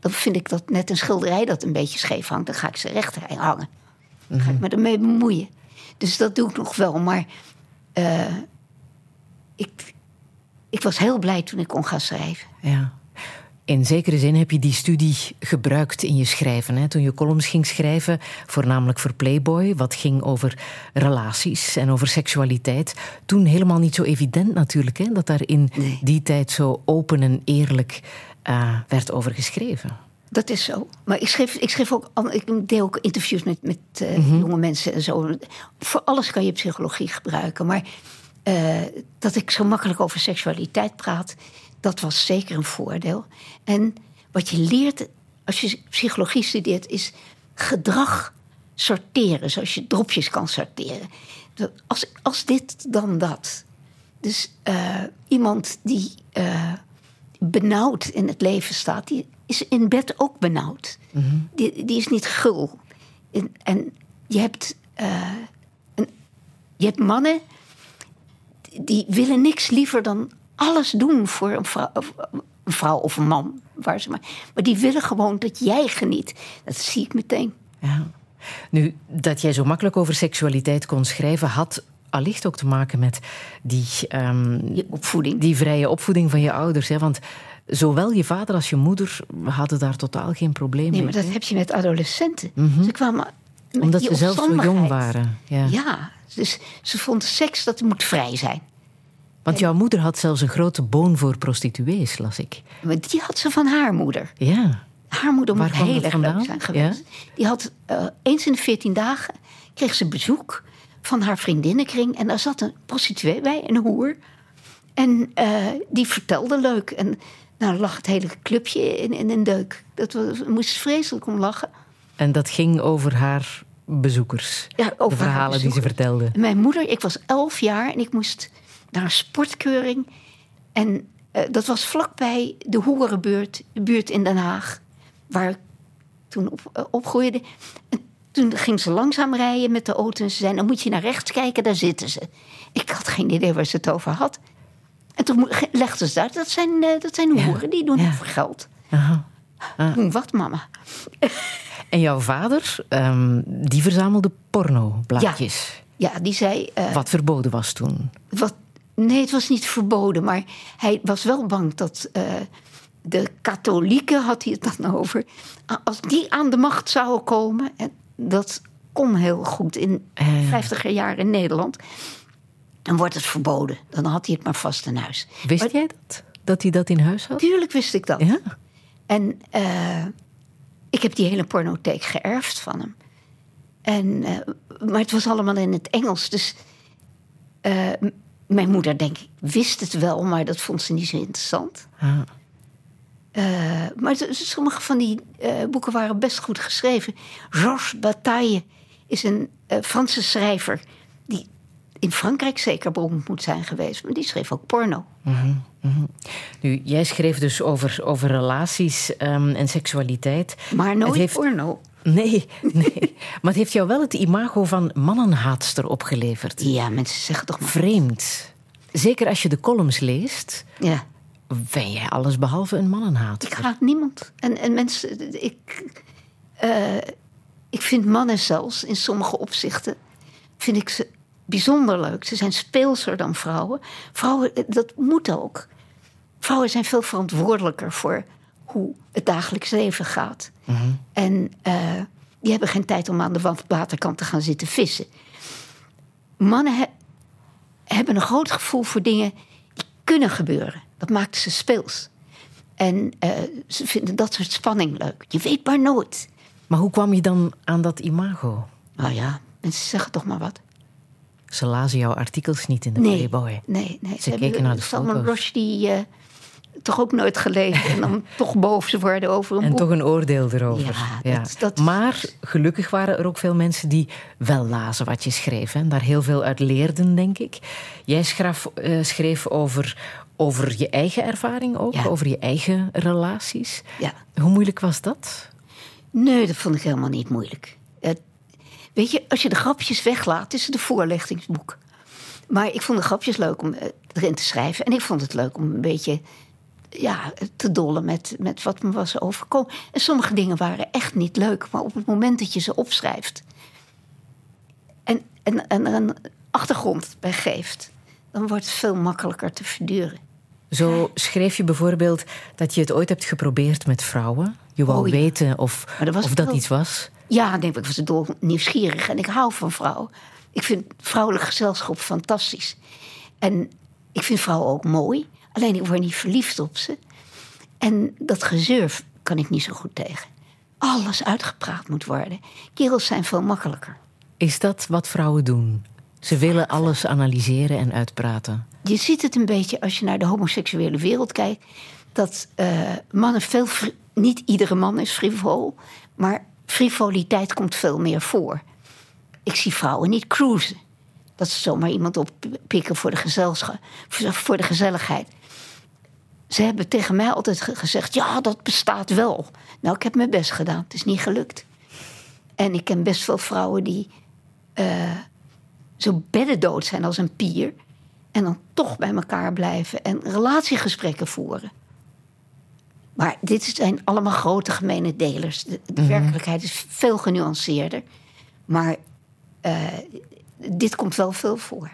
dan vind ik dat net een schilderij dat een beetje scheef hangt. Dan ga ik ze recht hangen. Ga ik me ermee bemoeien. Dus dat doe ik nog wel. Maar eh, ik, ik was heel blij toen ik kon gaan schrijven. Ja. In zekere zin heb je die studie gebruikt in je schrijven. Hè? Toen je columns ging schrijven, voornamelijk voor Playboy, wat ging over relaties en over seksualiteit. Toen helemaal niet zo evident natuurlijk, hè? dat daar in Nee. die tijd zo open en eerlijk eh, werd over geschreven. Dat is zo. Maar ik schreef, ik schreef ook, ik deed ook interviews met, met eh, jonge mensen en zo. Voor alles kan je psychologie gebruiken. Maar eh, dat ik zo makkelijk over seksualiteit praat, dat was zeker een voordeel. En wat je leert als je psychologie studeert, is gedrag sorteren. Zoals je dropjes kan sorteren. Dat Als, als dit, dan dat. Dus eh, iemand die benauwd in het leven staat, die is in bed ook benauwd. die, die is niet gul. En, en je, hebt, eh, een, je hebt mannen die willen niks liever dan alles doen voor een vrouw of, een vrouw of een man. Waar ze maar, maar die willen gewoon dat jij geniet. Dat zie ik meteen. Ja. Nu, dat jij zo makkelijk over seksualiteit kon schrijven, had allicht ook te maken met die, ehm, opvoeding. die vrije opvoeding van je ouders. Hè? Want zowel je vader als je moeder hadden daar totaal geen probleem Nee, mee. maar dat heb je met adolescenten. Ze kwamen met Omdat ze zelf zo jong waren. Ja. Ja, dus ze vonden seks dat moet vrij zijn. Want jouw moeder had zelfs een grote boon voor prostituees, las ik. Maar die had ze van haar moeder. Ja. Haar moeder Waar moet heel erg leuk zijn geweest. Die had eh, eens in de veertien dagen kreeg ze bezoek van haar vriendinnenkring. En daar zat een prostituee bij, een hoer. En eh, die vertelde leuk. En nou lag het hele clubje in, in een deuk. Dat was, we moesten vreselijk om lachen. En dat ging over haar bezoekers. Ja, over de haar verhalen die ze vertelde. Mijn moeder, ik was elf jaar en ik moest naar een sportkeuring. En eh, dat was vlakbij de Hoerenbuurt buurt in Den Haag. Waar ik toen op, eh, opgroeide. En toen ging ze langzaam rijden met de auto. En ze zei, dan moet je naar rechts kijken, daar zitten ze. Ik had geen idee waar ze het over had. En toen mo- ge- legde ze daar, dat zijn, eh, dat zijn hoeren, die doen ja. het voor geld. Aha. Doen wat, mama? [laughs] En jouw vader, ehm, die verzamelde pornoblaadjes. Ja, die zei. eh, Wat verboden was toen. wat, nee, het was niet verboden, maar hij was wel bang dat eh, de katholieken, had hij het dan over, als die aan de macht zouden komen, en dat kon heel goed in Eh. 50er jaren in Nederland, dan wordt het verboden. Dan had hij het maar vast in huis. Wist Maar jij dat? Dat hij dat in huis had? Tuurlijk wist ik dat. Ja? En eh, ik heb die hele pornotheek geërfd van hem. En, eh, maar het was allemaal in het Engels. Dus eh, mijn moeder, denk ik, wist het wel, maar dat vond ze niet zo interessant. Ah. Maar sommige van die boeken waren best goed geschreven. Georges Bataille is een Franse schrijver in Frankrijk zeker beroemd moet zijn geweest. Maar die schreef ook porno. Nu, jij schreef dus over, over relaties ehm, en seksualiteit. Maar nooit heeft- porno. Nee, nee. [laughs] maar het heeft jou wel het imago van mannenhaatster opgeleverd. Ja, mensen zeggen toch maar. Vreemd. Zeker als je de columns leest, Ja. ben jij alles behalve een mannenhaat. Ik haat niemand. En, en mensen, ik, eh, ik vind mannen zelfs in sommige opzichten, vind ik ze bijzonder leuk. Ze zijn speelser dan vrouwen. Vrouwen, eh, dat moet ook. Vrouwen zijn veel verantwoordelijker voor hoe het dagelijks leven gaat. En eh, die hebben geen tijd om aan de wa- waterkant te gaan zitten vissen. Mannen he- hebben een groot gevoel voor dingen die kunnen gebeuren. Dat maakt ze speels. En eh, ze vinden dat soort spanning leuk. Je weet maar nooit. Maar hoe kwam je dan aan dat imago? Nou ja, mensen zeggen toch maar wat. Ze lazen jouw artikels niet in de Nee, Playboy. nee, nee. Ze keken naar de Salman foto's. Rushdie eh, toch ook nooit gelezen. en dan [laughs] toch boos worden over een En boek. toch een oordeel erover. Ja, dat- dat- Maar gelukkig waren er ook veel mensen die wel lazen wat je schreef. En daar heel veel uit leerden, denk ik. Jij schreef, eh, schreef over, over je eigen ervaring ook, Ja. over je eigen relaties. Ja. Hoe moeilijk was dat? Nee, dat vond ik helemaal niet moeilijk. Weet je, als je de grapjes weglaat, is het een voorlichtingsboek. Maar ik vond de grapjes leuk om eh, erin te schrijven. En ik vond het leuk om een beetje ja, te dollen met, met wat me was overkomen. En sommige dingen waren echt niet leuk. Maar op het moment dat je ze opschrijft... en, en, en er een achtergrond bij geeft... dan wordt het veel makkelijker te verduren. Zo schreef je bijvoorbeeld dat je het ooit hebt geprobeerd met vrouwen. Je wou Oh, ja. weten of, Maar dat of dat wel- iets was. Ja, denk ik, was dol nieuwsgierig en ik hou van vrouwen. Ik vind vrouwelijk gezelschap fantastisch. En ik vind vrouwen ook mooi, alleen ik word niet verliefd op ze. En dat gezeur kan ik niet zo goed tegen. Alles uitgepraat moet worden. Kerels zijn veel makkelijker. Is dat wat vrouwen doen? Ze willen alles analyseren en uitpraten. Je ziet het een beetje als je naar de homoseksuele wereld kijkt. Dat eh, mannen veel. Niet iedere man is frivol. Maar frivoliteit komt veel meer voor. Ik zie vrouwen niet cruisen. Dat ze zomaar iemand oppikken voor de, voor de gezelligheid. Ze hebben tegen mij altijd ge- gezegd: ja, dat bestaat wel. Nou, ik heb mijn best gedaan. Het is niet gelukt. En ik ken best veel vrouwen die eh, zo beddendood zijn als een pier. En dan toch bij elkaar blijven en relatiegesprekken voeren. Maar dit zijn allemaal grote gemene delers. De, de werkelijkheid is veel genuanceerder. Maar eh, dit komt wel veel voor.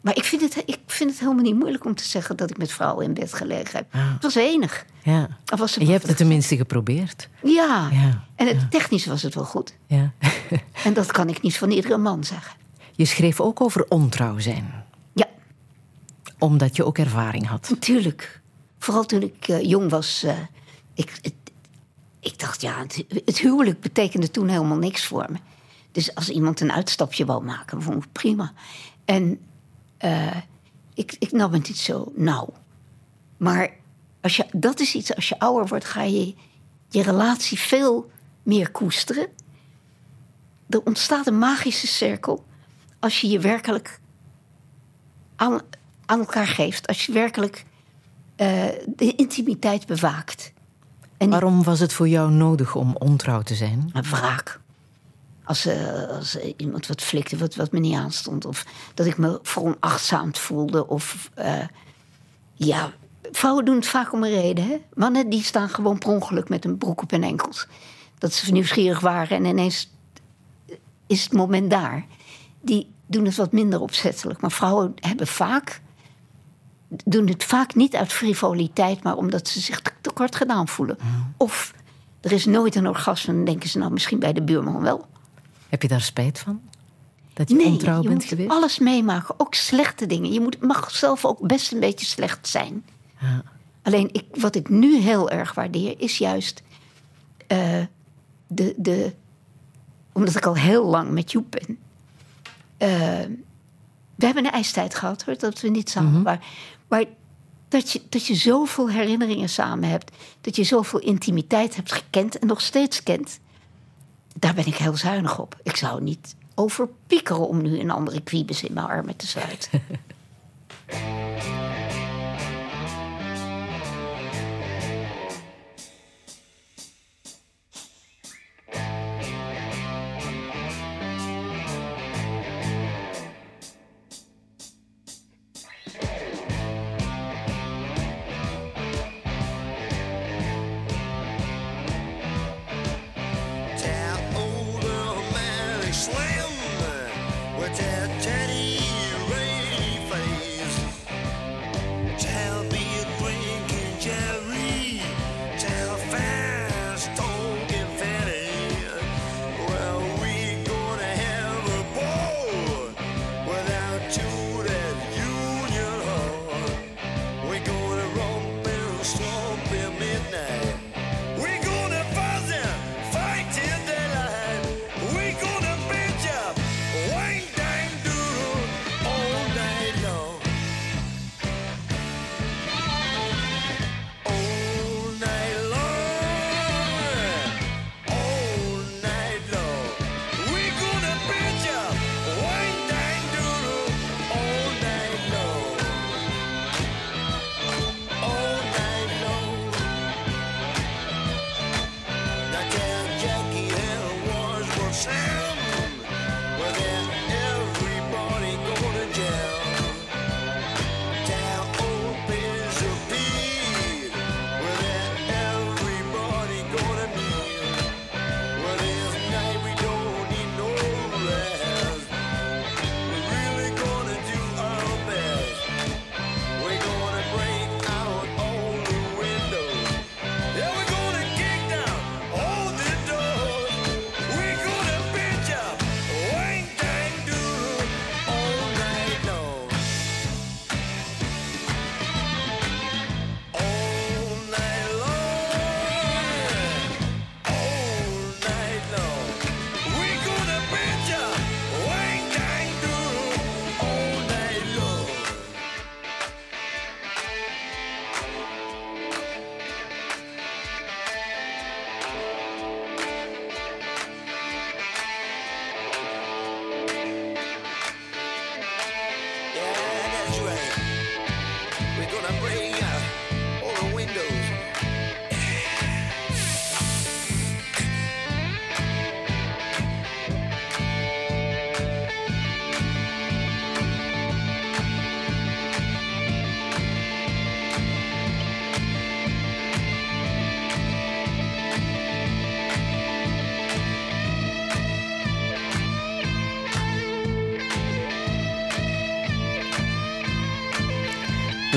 Maar ik vind, het, ik vind het helemaal niet moeilijk om te zeggen dat ik met vrouwen in bed gelegen heb. Het was enig. Ja. Of was En je hebt het tenminste geprobeerd. Ja. Ja, En het, technisch was het wel goed. Ja. [laughs] En dat kan ik niet van iedere man zeggen. Je schreef ook over ontrouw zijn. Ja, Omdat je ook ervaring had. Natuurlijk. Vooral toen ik eh, jong was. eh, ik, ik dacht, ja, het, huwelijk betekende toen helemaal niks voor me. Dus als iemand een uitstapje wou maken, vond ik prima. En eh, ik, ik nam het niet zo nauw. Maar als je, dat is iets, als je ouder wordt, ga je je relatie veel meer koesteren. Er ontstaat een magische cirkel als je je werkelijk aan elkaar geeft. Als je werkelijk eh, de intimiteit bewaakt. En Waarom was het voor jou nodig om ontrouw te zijn? een wraak. Als, eh, als iemand wat flikte wat, wat me niet aanstond. Of dat ik me veronachtzaamd voelde. Of eh, ja, vrouwen doen het vaak om een reden. Hè? Mannen die staan gewoon per ongeluk met een broek op hun enkels. Dat ze nieuwsgierig waren en ineens is het moment daar. Die doen het wat minder opzettelijk. Maar vrouwen hebben vaak, doen het vaak niet uit frivoliteit, maar omdat ze zich te- tekort gedaan voelen. Of er is nooit een orgasme, dan denken ze nou misschien bij de buurman wel. Heb je daar spijt van? Dat je ontrouw je bent moet geweest? alles meemaken, ook slechte dingen. Je moet, mag zelf ook best een beetje slecht zijn. Ja. Alleen ik, wat ik nu heel erg waardeer, is juist eh, de, de. Omdat ik al heel lang met Joep ben. eh, we hebben een ijstijd gehad hoor, dat we niet samen waren. Maar dat je, dat je zoveel herinneringen samen hebt. Dat je zoveel intimiteit hebt gekend en nog steeds kent. Daar ben ik heel zuinig op. Ik zou niet overpiekeren om nu een andere kwiebes in mijn armen te sluiten. [laughs]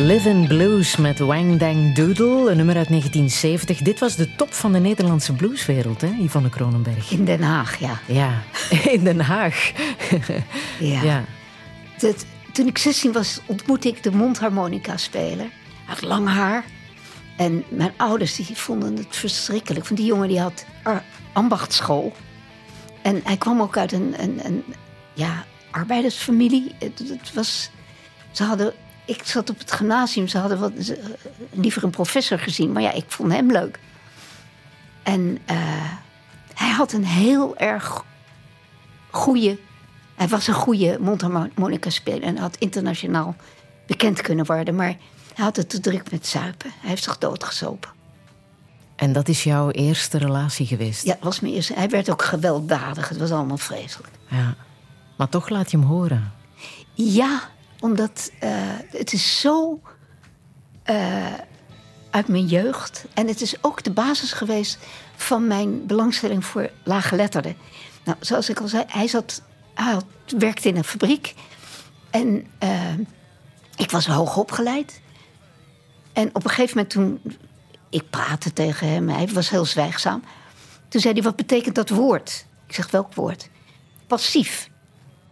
Livin' Blues met Wang Dang Doodle, een nummer uit 1970. Dit was de top van de Nederlandse blueswereld, hè, Yvonne Kronenberg. In Den Haag, ja. Ja, [laughs] in Den Haag. Ja. ja. Dat, toen ik 16 was, ontmoette ik de mondharmonica-speler. Hij had lang haar. En mijn ouders die vonden het verschrikkelijk. Want die jongen die had ambachtsschool. En hij kwam ook uit een, een, een ja, arbeidersfamilie. Het, het was, ze hadden, ik zat op het gymnasium. Ze hadden wat, ze- liever een professor gezien. Maar ja, ik vond hem leuk. En eh, hij had een heel erg goede hij was een goede mondharmonica-speler en had internationaal bekend kunnen worden. Maar hij had het te druk met zuipen. Hij heeft zich doodgezopen. En dat is jouw eerste relatie geweest? Ja, dat was mijn eerste. Hij werd ook gewelddadig. Het was allemaal vreselijk. Ja. Maar toch laat je hem horen. Ja, omdat eh, het is zo... eh, uit mijn jeugd. En het is ook de basis geweest van mijn belangstelling voor laaggeletterden. Nou, zoals ik al zei, hij, zat, hij werkte in een fabriek. En eh, ik was hoog opgeleid. En op een gegeven moment toen... Ik praatte tegen hem, hij was heel zwijgzaam. Toen zei hij, wat betekent dat woord? Ik zeg, welk woord? Passief.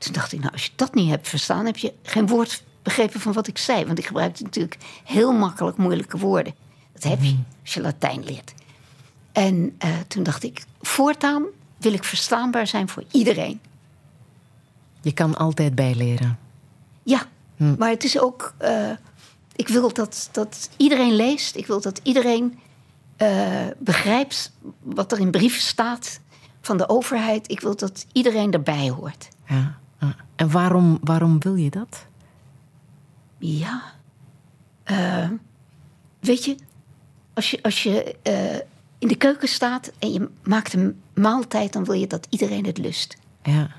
Toen dacht ik, nou, als je dat niet hebt verstaan... heb je geen woord begrepen van wat ik zei. Want ik gebruikte natuurlijk heel makkelijk moeilijke woorden. Dat heb je als je Latijn leert. En eh, toen dacht ik, voortaan wil ik verstaanbaar zijn voor iedereen. Je kan altijd bijleren. Ja, maar het is ook... eh, ik wil dat, dat iedereen leest. Ik wil dat iedereen eh, begrijpt wat er in brieven staat van de overheid. Ik wil dat iedereen erbij hoort. Ja. Ja. En waarom, waarom wil je dat? Ja. Eh, weet je, als je, als je eh, in de keuken staat en je maakt een maaltijd, dan wil je dat iedereen het lust. Ja.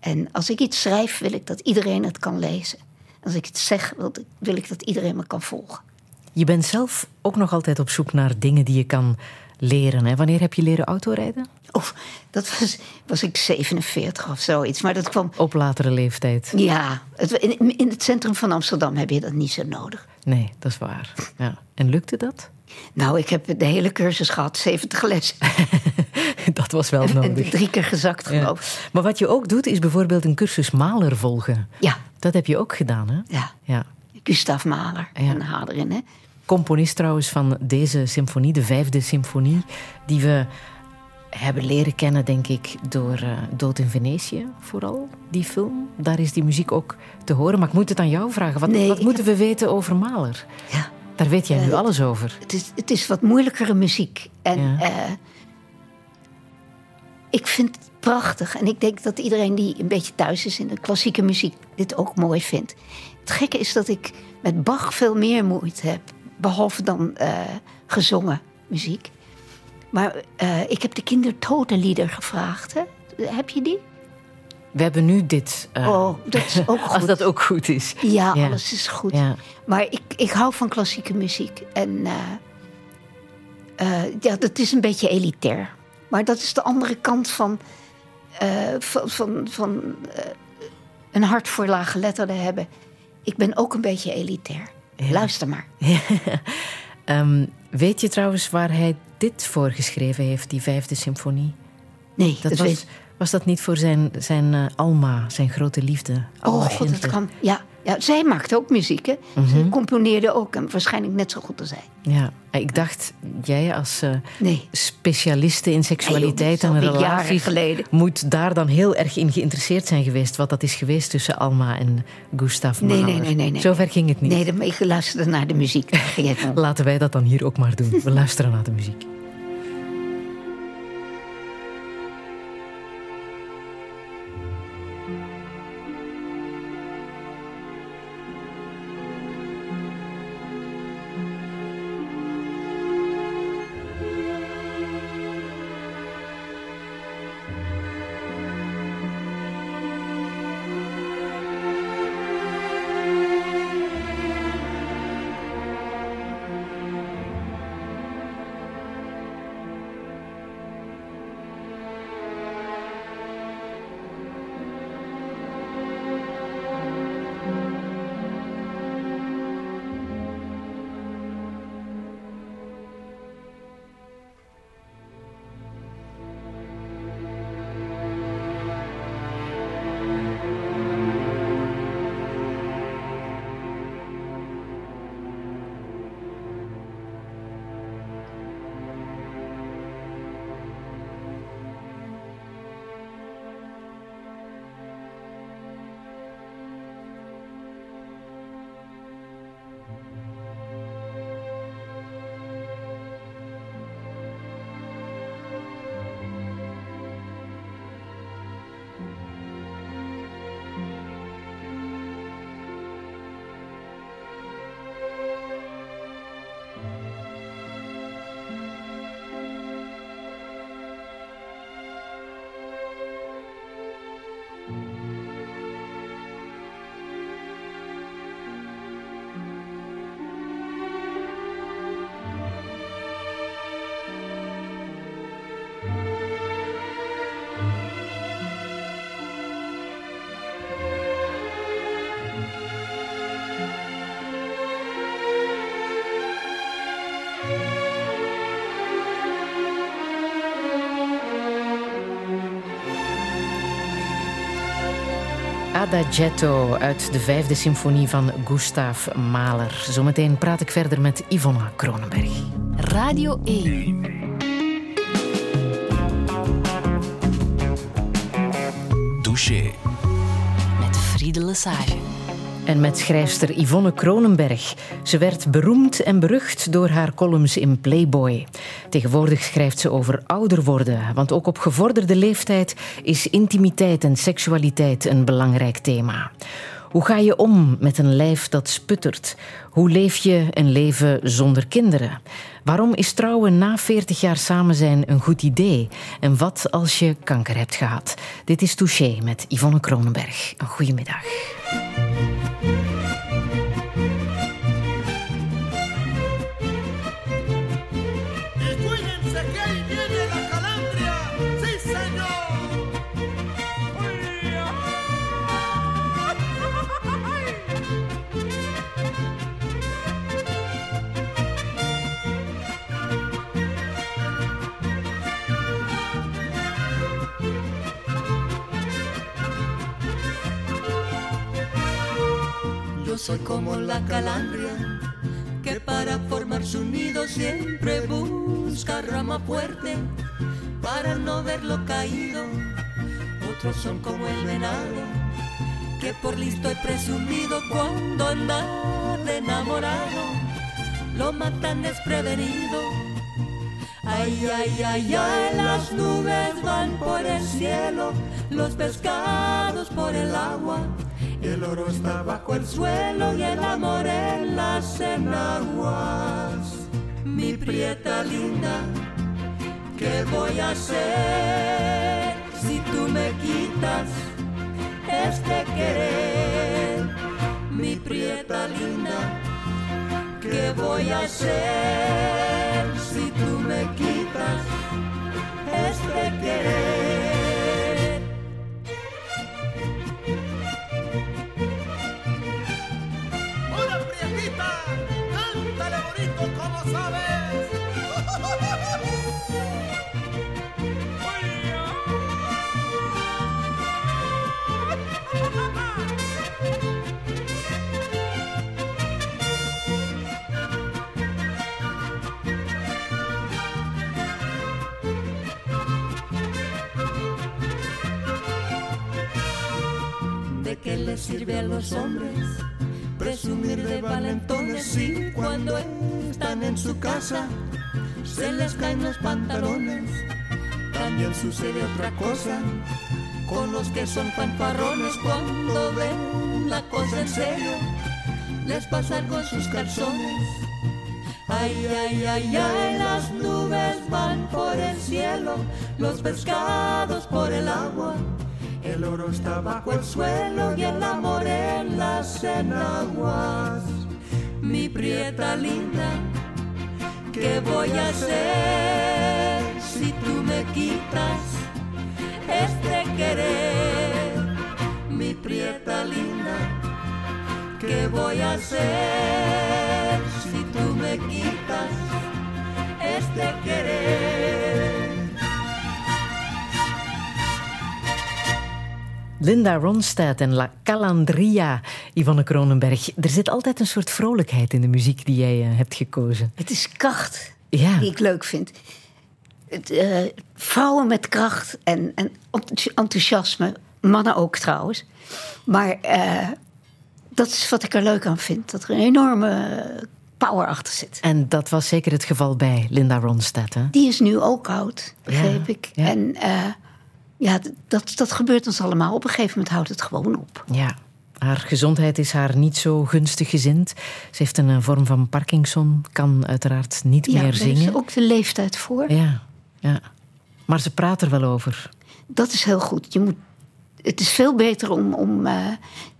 En als ik iets schrijf, wil ik dat iedereen het kan lezen. Als ik het zeg, wil wil ik dat iedereen me kan volgen. Je bent zelf ook nog altijd op zoek naar dingen die je kan leren. Hè? Wanneer heb je leren autorijden? Of dat was, was ik 47 of zoiets. Maar dat kwam. Op latere leeftijd. Ja, het, in, in het centrum van Amsterdam heb je dat niet zo nodig. Nee, dat is waar. Ja. En lukte dat? Nou, ik heb de hele cursus gehad, 70 lessen. [laughs] dat was wel En nodig. drie keer gezakt, geloof ik. Maar wat je ook doet, is bijvoorbeeld een cursus maler volgen. Ja, Dat heb je ook gedaan, hè? ja. Ja. Gustav Mahler Ja. en Haderin, hè? Componist trouwens van deze symfonie, de vijfde symfonie, die we hebben leren kennen, denk ik, door eh, Dood in Venetië vooral, die film. Daar is die muziek ook te horen. Maar ik moet het aan jou vragen. Wat, Nee, wat moeten we weten over Mahler? Ja. Daar weet jij nu Eh, alles over. Het is, het is wat moeilijkere muziek. En Ja. eh, ik vind het prachtig. En ik denk dat iedereen die een beetje thuis is in de klassieke muziek dit ook mooi vindt. Het gekke is dat ik met Bach veel meer moeite heb. Behalve dan eh, gezongen muziek. Maar eh, ik heb de kindertotenlieder gevraagd. Hè? Heb je die? We hebben nu dit. eh, Oh, dat is ook [laughs] Als goed. dat ook goed is. Ja, Ja. alles is goed. Ja. Maar ik, ik hou van klassieke muziek. En ja, dat is een beetje elitair. Maar dat is de andere kant van, van, van, van een hart voor laaggeletterden hebben. Ik ben ook een beetje elitair. Luister maar. [laughs] Ehm, weet je trouwens waar hij dit voor geschreven heeft, die vijfde symfonie? Nee, Dat dat, was, weet was dat niet voor zijn, zijn eh, Alma, zijn grote liefde? Alma Oh, god, dat kan. Ja, ja, zij maakte ook muziek, hè? Mhm. Ze componeerde ook. En waarschijnlijk net zo goed als hij. Ja, ik dacht, jij als Nee. specialiste in seksualiteit Nee, en joh, relaties... moet daar dan heel erg in geïnteresseerd zijn geweest... wat dat is geweest tussen Alma en Gustav Nee, Mahler. nee, nee, nee, nee. Zover ging het niet. Nee, dan- ik luisterde naar de muziek. [laughs] Laten wij dat dan hier ook maar doen. We luisteren naar de muziek. Adagietto uit de vijfde symfonie van Gustav Mahler. Zometeen praat ik verder met Yvonne Kronenberg. Radio 1. Douche. Met Friede Lesage. En met schrijfster Yvonne Kronenberg. Ze werd beroemd en berucht door haar columns in Playboy. Tegenwoordig schrijft ze over ouder worden, want ook op gevorderde leeftijd is intimiteit en seksualiteit een belangrijk thema. Hoe ga je om met een lijf dat sputtert? Hoe leef je een leven zonder kinderen? Waarom is trouwen na 40 jaar samen zijn een goed idee? En wat als je kanker hebt gehad? Dit is Touché met Yvonne Kronenberg. Een goedemiddag. Y soy como la calandria que para formar su nido siempre busca rama fuerte para no verlo caído. Otros son como el venado que por listo y presumido cuando anda de enamorado lo matan desprevenido. Ay, ay, ay, ay, las nubes van por el cielo, los pescados por el agua. El oro está bajo el suelo y el amor en las enaguas. Mi prieta linda, ¿qué voy a hacer si tú me quitas este querer? Mi prieta linda, ¿qué voy a hacer si tú me quitas este querer? Sirve a los hombres presumir de valentones si cuando están en su casa se les caen los pantalones? También sucede otra cosa con los que son fanfarrones cuando ven la cosa en serio, les pasan con sus calzones. Ay, ay, ay, ay, las nubes van por el cielo, los pescados por el agua. El oro está bajo el suelo y el amor en las enaguas. Mi prieta linda, ¿qué voy a hacer si tú me quitas este querer? Mi prieta linda, ¿qué voy a hacer si tú me quitas este querer? Linda Ronstadt en La Calandria, Yvonne Kronenberg. Er zit altijd een soort vrolijkheid in de muziek die jij eh, hebt gekozen. Het is kracht Ja. die ik leuk vind. Het, eh, vrouwen met kracht en, en enthousiasme. Mannen ook trouwens. Maar eh, dat is wat ik er leuk aan vind. Dat er een enorme power achter zit. En dat was zeker het geval bij Linda Ronstadt. Hè? Die is nu ook oud, begreep Ja, ik. ja. En ja, dat, dat gebeurt ons allemaal. Op een gegeven moment houdt het gewoon op. Ja. Haar gezondheid is haar niet zo gunstig gezind. Ze heeft een vorm van Parkinson, kan uiteraard niet Ja, meer daar is zingen. ook de leeftijd voor. Ja, ja. Maar ze praat er wel over. Dat is heel goed. Je moet, het is veel beter om, om eh,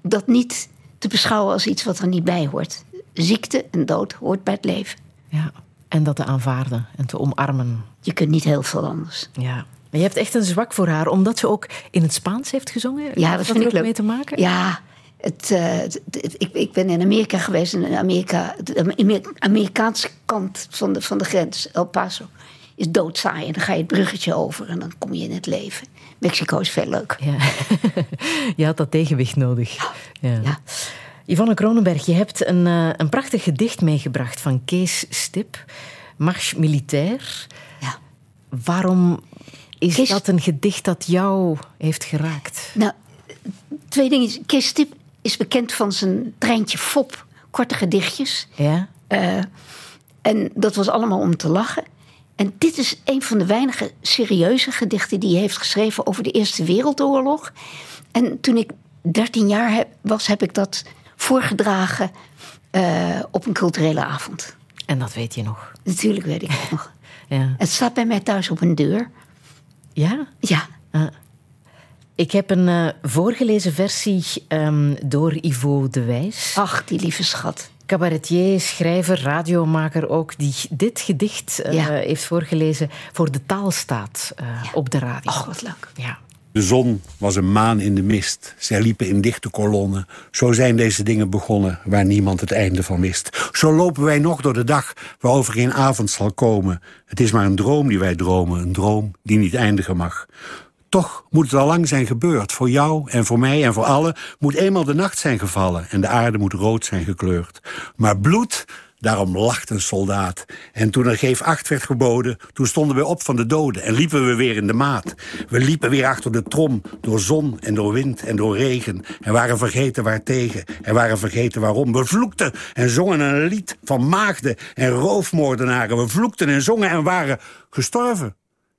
dat niet te beschouwen als iets wat er niet bij hoort. Ziekte en dood hoort bij het leven. Ja. En dat te aanvaarden en te omarmen. Je kunt niet heel veel anders. Ja. Maar je hebt echt een zwak voor haar, omdat ze ook in het Spaans heeft gezongen. Ja, dat er vind ik ook leuk. mee te maken? Ja, Het, eh, het- het- ik, ik ben in Amerika geweest. En in Amerika, de Amer- Amerikaanse kant van de, van de grens, El Paso, is doodsaai. En dan ga je het bruggetje over en dan kom je in het leven. Mexico is veel leuker. Ja. [laughs] je had dat tegenwicht nodig. Ja. Ja. Yvonne Kronenberg, je hebt een, eh, een prachtig gedicht meegebracht van Kees Stip, Marche Militair. Ja. Waarom is Kees- dat een gedicht dat jou heeft geraakt? Nou, twee dingen. Kees Stip is bekend van zijn treintje Fop. Korte gedichtjes. Ja? Eh, en dat was allemaal om te lachen. En dit is een van de weinige serieuze gedichten die hij heeft geschreven over de Eerste Wereldoorlog. En toen ik 13 jaar heb- was, heb ik dat voorgedragen eh, op een culturele avond. En dat weet je nog. Natuurlijk weet ik het nog. [laughs] Ja? Het staat bij mij thuis op een deur. Ja? Ja, Ik heb een eh, voorgelezen versie ehm, door Ivo de Wijs. ach, die lieve schat. Cabaretier, schrijver, radiomaker ook, die dit gedicht eh, Ja. heeft voorgelezen voor de taalstaat eh, op de radio. Ach, wat leuk. Ja. De zon was een maan in de mist. Zij liepen in dichte kolonnen. Zo zijn deze dingen begonnen, waar niemand het einde van wist. Zo lopen wij nog door de dag, waarover geen avond zal komen. Het is maar een droom die wij dromen, een droom die niet eindigen mag. Toch moet het al lang zijn gebeurd. Voor jou en voor mij en voor allen moet eenmaal de nacht zijn gevallen... en de aarde moet rood zijn gekleurd. Maar bloed, daarom lacht een soldaat. En toen er geef acht werd geboden, toen stonden we op van de doden... en liepen we weer in de maat. We liepen weer achter de trom, door zon en door wind en door regen... en waren vergeten waartegen en waren vergeten waarom. We vloekten en zongen een lied van maagden en roofmoordenaren. We vloekten en zongen en waren gestorven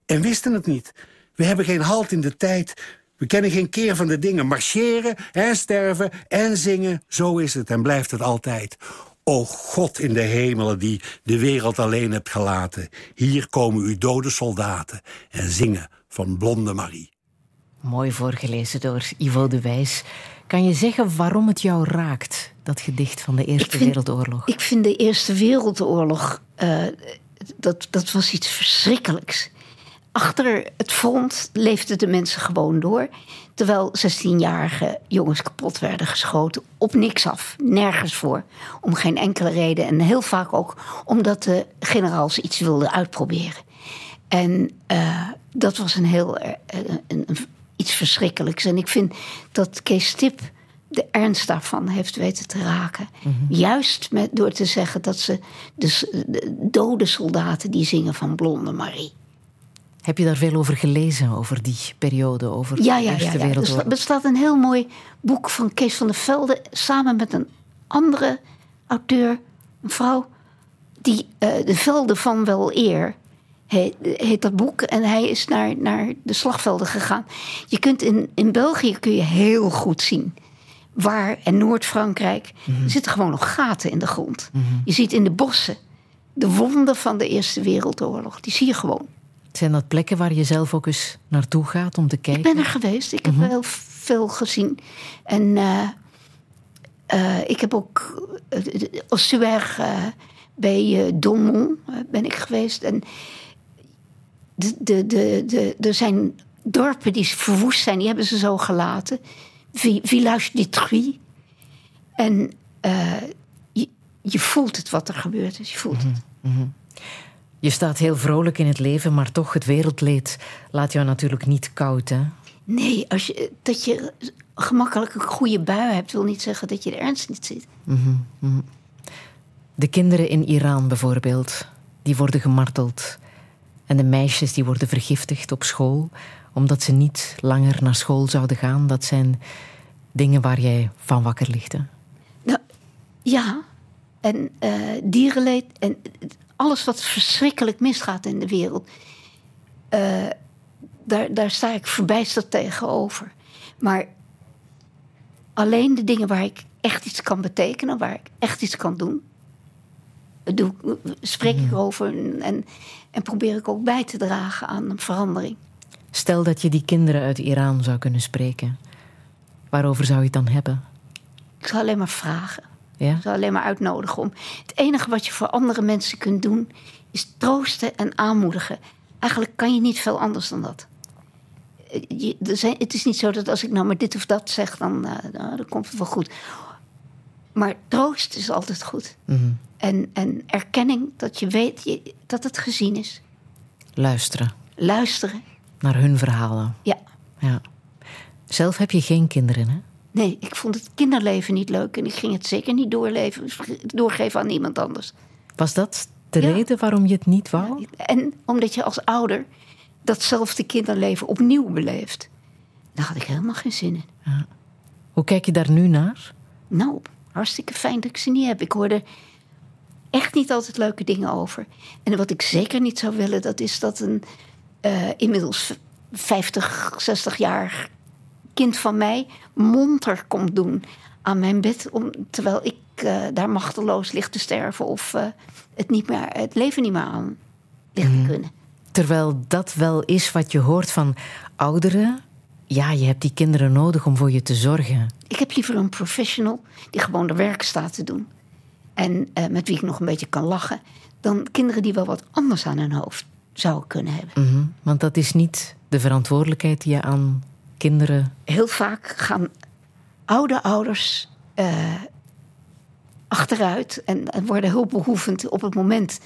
en wisten het niet. We hebben geen halt in de tijd. We kennen geen keer van de dingen. Marcheren en sterven en zingen. Zo is het en blijft het altijd. O God in de hemelen die de wereld alleen hebt gelaten. Hier komen uw dode soldaten en zingen van Blonde Marie. Mooi voorgelezen door Ivo de Wijs. Kan je zeggen waarom het jou raakt, dat gedicht van de Eerste vind- Wereldoorlog? Ik vind de Eerste Wereldoorlog, eh, dat, dat was iets verschrikkelijks. Achter het front leefden de mensen gewoon door. Terwijl 16-jarige jongens kapot werden geschoten. Op niks af, nergens voor. Om geen enkele reden. En heel vaak ook omdat de generaals iets wilden uitproberen. En eh, dat was een heel, eh, een, een- iets verschrikkelijks. En ik vind dat Kees Stip de ernst daarvan heeft weten te raken. Juist met, door te zeggen dat ze de dode soldaten die zingen van Blonde Marie. Heb je daar veel over gelezen, over die periode, over Ja, de Eerste ja. ja. Er, er bestaat een heel mooi boek van Kees van der Velde... samen met een andere auteur, een vrouw... die eh, De Velden van Wel Eer heet, heet dat boek. En hij is naar, naar de slagvelden gegaan. Je kunt in, in België kun je heel goed zien... waar, en Noord-Frankrijk... er zitten gewoon nog gaten in de grond. Je ziet in de bossen de wonden van de Eerste Wereldoorlog. Die zie je gewoon. Zijn dat plekken waar je zelf ook eens naartoe gaat om te kijken? Ik ben er geweest. Ik heb heel veel gezien. En eh, eh, ik heb ook uh, Ossuer bij Domont eh, ben ik geweest. En de, de, de, de, er zijn dorpen die verwoest zijn. Die hebben ze zo gelaten. Vi- Village détruit. En je, je voelt het wat er gebeurd is. Je voelt het. Je staat heel vrolijk in het leven, maar toch het wereldleed laat jou natuurlijk niet koud, hè? Nee, als je, dat je gemakkelijk een goede bui hebt... wil niet zeggen dat je de ernst niet ziet. De kinderen in Iran bijvoorbeeld, die worden gemarteld. En de meisjes die worden vergiftigd op school, omdat ze niet langer naar school zouden gaan. Dat zijn dingen waar jij van wakker ligt, hè? Nou, ja. En eh, dierenleed en alles wat verschrikkelijk misgaat in de wereld. eh, daar, daar sta ik verbijsterd tegenover. Maar alleen de dingen waar ik echt iets kan betekenen, waar ik echt iets kan doen, doe, spreek ik over en, en, en probeer ik ook bij te dragen aan een verandering. Stel dat je die kinderen uit Iran zou kunnen spreken. Waarover zou je het dan hebben? Ik zou alleen maar vragen. Ja? Ik zou alleen maar uitnodigen om. Het enige wat je voor andere mensen kunt doen, is troosten en aanmoedigen. Eigenlijk kan je niet veel anders dan dat. je, er zijn, het is niet zo dat als ik nou maar dit of dat zeg, dan, nou, dan komt het wel goed. Maar troost is altijd goed. En, en erkenning dat je weet je, dat het gezien is. Luisteren Luisteren. naar hun verhalen. Ja. Ja. Zelf heb je geen kinderen, hè? Nee, ik vond het kinderleven niet leuk. En ik ging het zeker niet doorleven, doorgeven aan iemand anders. Was dat de Ja. reden waarom je het niet wou? En omdat je als ouder datzelfde kinderleven opnieuw beleeft. Daar had ik helemaal geen zin in. Hoe kijk je daar nu naar? Nou, hartstikke fijn dat ik ze niet heb. Ik hoorde echt niet altijd leuke dingen over. En wat ik zeker niet zou willen, dat is dat een eh, inmiddels 50, 60 jaar kind van mij monter komt doen aan mijn bed. Om, terwijl ik eh, daar machteloos ligt te sterven of eh, het, niet meer, het leven niet meer aan ligt te kunnen. Terwijl dat wel is wat je hoort van ouderen. Ja, je hebt die kinderen nodig om voor je te zorgen. Ik heb liever een professional die gewoon de werk staat te doen. En eh, met wie ik nog een beetje kan lachen. Dan kinderen die wel wat anders aan hun hoofd zouden kunnen hebben. Mhm, Want dat is niet de verantwoordelijkheid die je aan kinderen. Heel vaak gaan oude ouders eh, achteruit en, en worden hulpbehoevend op het moment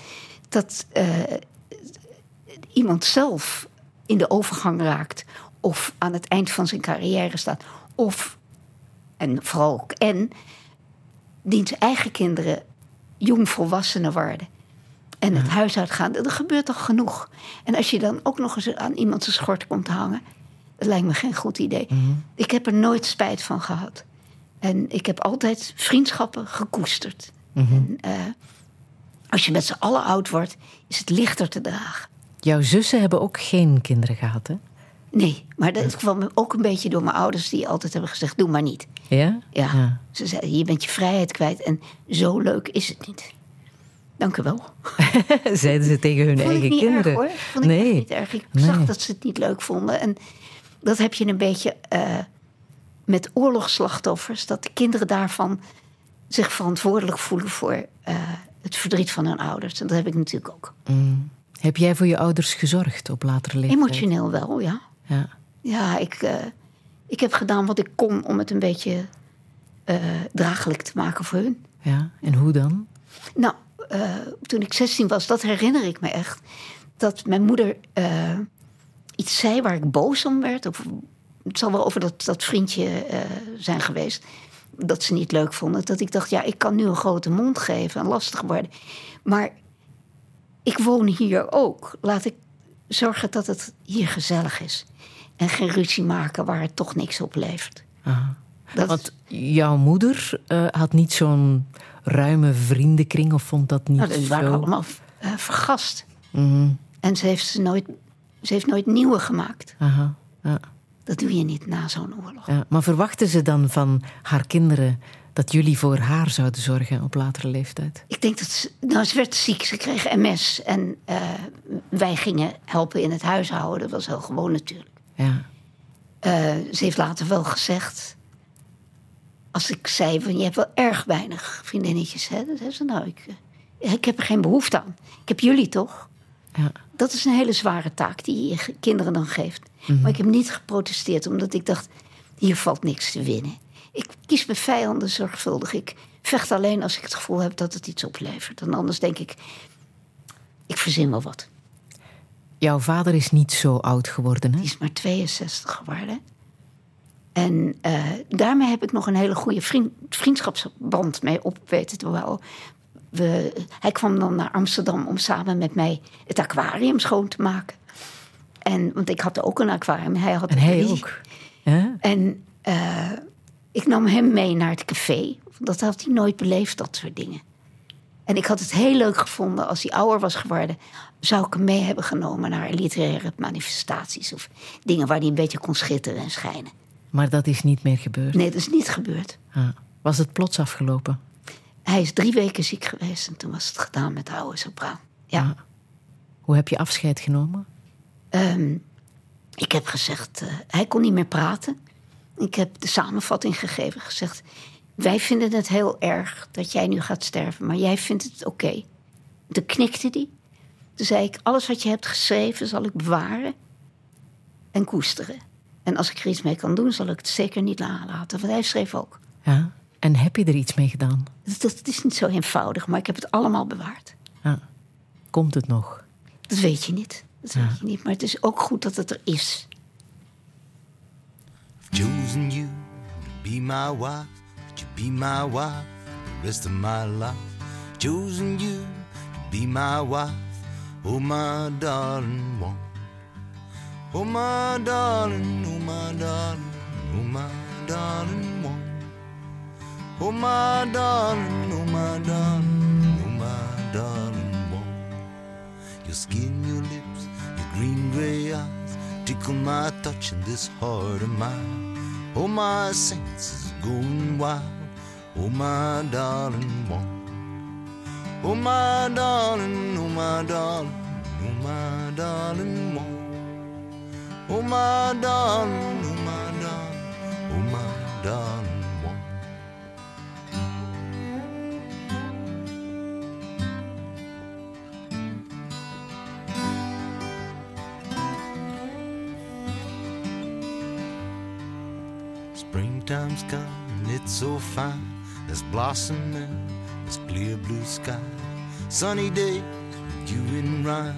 dat eh, iemand zelf in de overgang raakt of aan het eind van zijn carrière staat. Of, en vooral ook en, diens eigen kinderen jongvolwassenen worden. En het huis uitgaan, dat gebeurt toch genoeg. En als je dan ook nog eens aan iemand zijn schort komt hangen, dat lijkt me geen goed idee. Ik heb er nooit spijt van gehad. En ik heb altijd vriendschappen gekoesterd. En, eh, als je met z'n allen oud wordt, is het lichter te dragen. Jouw zussen hebben ook geen kinderen gehad, hè? Nee, maar dat kwam ook een beetje door mijn ouders die altijd hebben gezegd: doe maar niet. Ja? Ja, ze zeiden: je bent je vrijheid kwijt en zo leuk is het niet. Dank u wel. [laughs] Zeiden ze tegen hun Vond ik eigen niet kinderen. erg hoor. Vond ik nee. echt niet erg. Ik Nee. zag dat ze het niet leuk vonden. En dat heb je een beetje eh, met oorlogsslachtoffers. Dat de kinderen daarvan zich verantwoordelijk voelen voor eh, het verdriet van hun ouders. En dat heb ik natuurlijk ook. Mm. Heb jij voor je ouders gezorgd op latere leeftijd? Emotioneel wel, ja. Ja. Ja, ik, eh, ik heb gedaan wat ik kon om het een beetje draaglijk te maken voor hun. ja. En hoe dan? Nou, toen ik 16 was, dat herinner ik me echt. Dat mijn moeder iets zei waar ik boos om werd. Of, het zal wel over dat, dat vriendje eh, zijn geweest. Dat ze niet leuk vonden. Dat ik dacht, ja, ik kan nu een grote mond geven en lastig worden. Maar ik woon hier ook. Laat ik zorgen dat het hier gezellig is. En geen ruzie maken waar het toch niks op levert. Aha. Dat Want jouw moeder eh, had niet zo'n ruime vriendenkring of vond dat niet nou, die waren zo... allemaal eh, vergast. Mhm. En ze heeft, ze, nooit, ze heeft nooit nieuwe gemaakt. Aha. Ja. Dat doe je niet na zo'n oorlog. Ja. Maar verwachten ze dan van haar kinderen dat jullie voor haar zouden zorgen op latere leeftijd? Ik denk dat ze, nou, ze werd ziek, ze kreeg MS. En eh, wij gingen helpen in het huishouden. Dat was heel gewoon natuurlijk. Ja. Eh, ze heeft later wel gezegd. Als ik zei van je hebt wel erg weinig vriendinnetjes. Hè? Dan zei ze nou, ik, eh, ik heb er geen behoefte aan. Ik heb jullie toch? Ja. Dat is een hele zware taak die je kinderen dan geeft. Maar ik heb niet geprotesteerd omdat ik dacht, hier valt niks te winnen. Ik kies mijn vijanden zorgvuldig. Ik vecht alleen als ik het gevoel heb dat het iets oplevert. En anders denk ik, ik verzin wel wat. Jouw vader is niet zo oud geworden, hè? Die is maar 62 geworden. En eh, daarmee heb ik nog een hele goede vriend, vriendschapsband mee op weten te bouwen. We, hij kwam dan naar Amsterdam om samen met mij het aquarium schoon te maken. En, want ik had ook een aquarium. Hij had En hij drie. ook. Ja? En eh, ik nam hem mee naar het café. Dat had hij nooit beleefd, dat soort dingen. En ik had het heel leuk gevonden als hij ouder was geworden. Zou ik hem mee hebben genomen naar literaire manifestaties of dingen waar hij een beetje kon schitteren en schijnen. Maar dat is niet meer gebeurd. Nee, dat is niet gebeurd. Ah. Was het plots afgelopen? Hij is drie weken ziek geweest en toen was het gedaan met de oude sopraan. Ja. Hoe heb je afscheid genomen? Ehm, ik heb gezegd, eh, hij kon niet meer praten. Ik heb de samenvatting gegeven, gezegd... wij vinden het heel erg dat jij nu gaat sterven, maar jij vindt het oké. Toen knikte hij. Toen zei ik, alles wat je hebt geschreven zal ik bewaren en koesteren. En als ik er iets mee kan doen, zal ik het zeker niet nalaten. Want hij schreef ook. Ja. En heb je er iets mee gedaan? Dat, dat is niet zo eenvoudig, maar ik heb het allemaal bewaard. Ja. Komt het nog? Dat weet je niet. Dat Ja. weet je niet. Maar het is ook goed dat het er is. chosen you to be my wife. You be my wife the rest of my life? Chosen you to be my wife. Oh, my darling one. Oh, my darling, oh, my darling, oh, my darling one. Oh, my darling, oh, my darling, oh, my darling one. Your skin, your lips, your green gray eyes tickle my touch in this heart of mine. Oh, my senses going wild. Oh, my darling one. Oh, my darling, oh, my darling, oh, my darling one. Oh, my darling, oh, my darling, oh, my darling Springtime's come and it's so fine. There's blossoming, there's clear blue sky. Sunny with you in rhyme.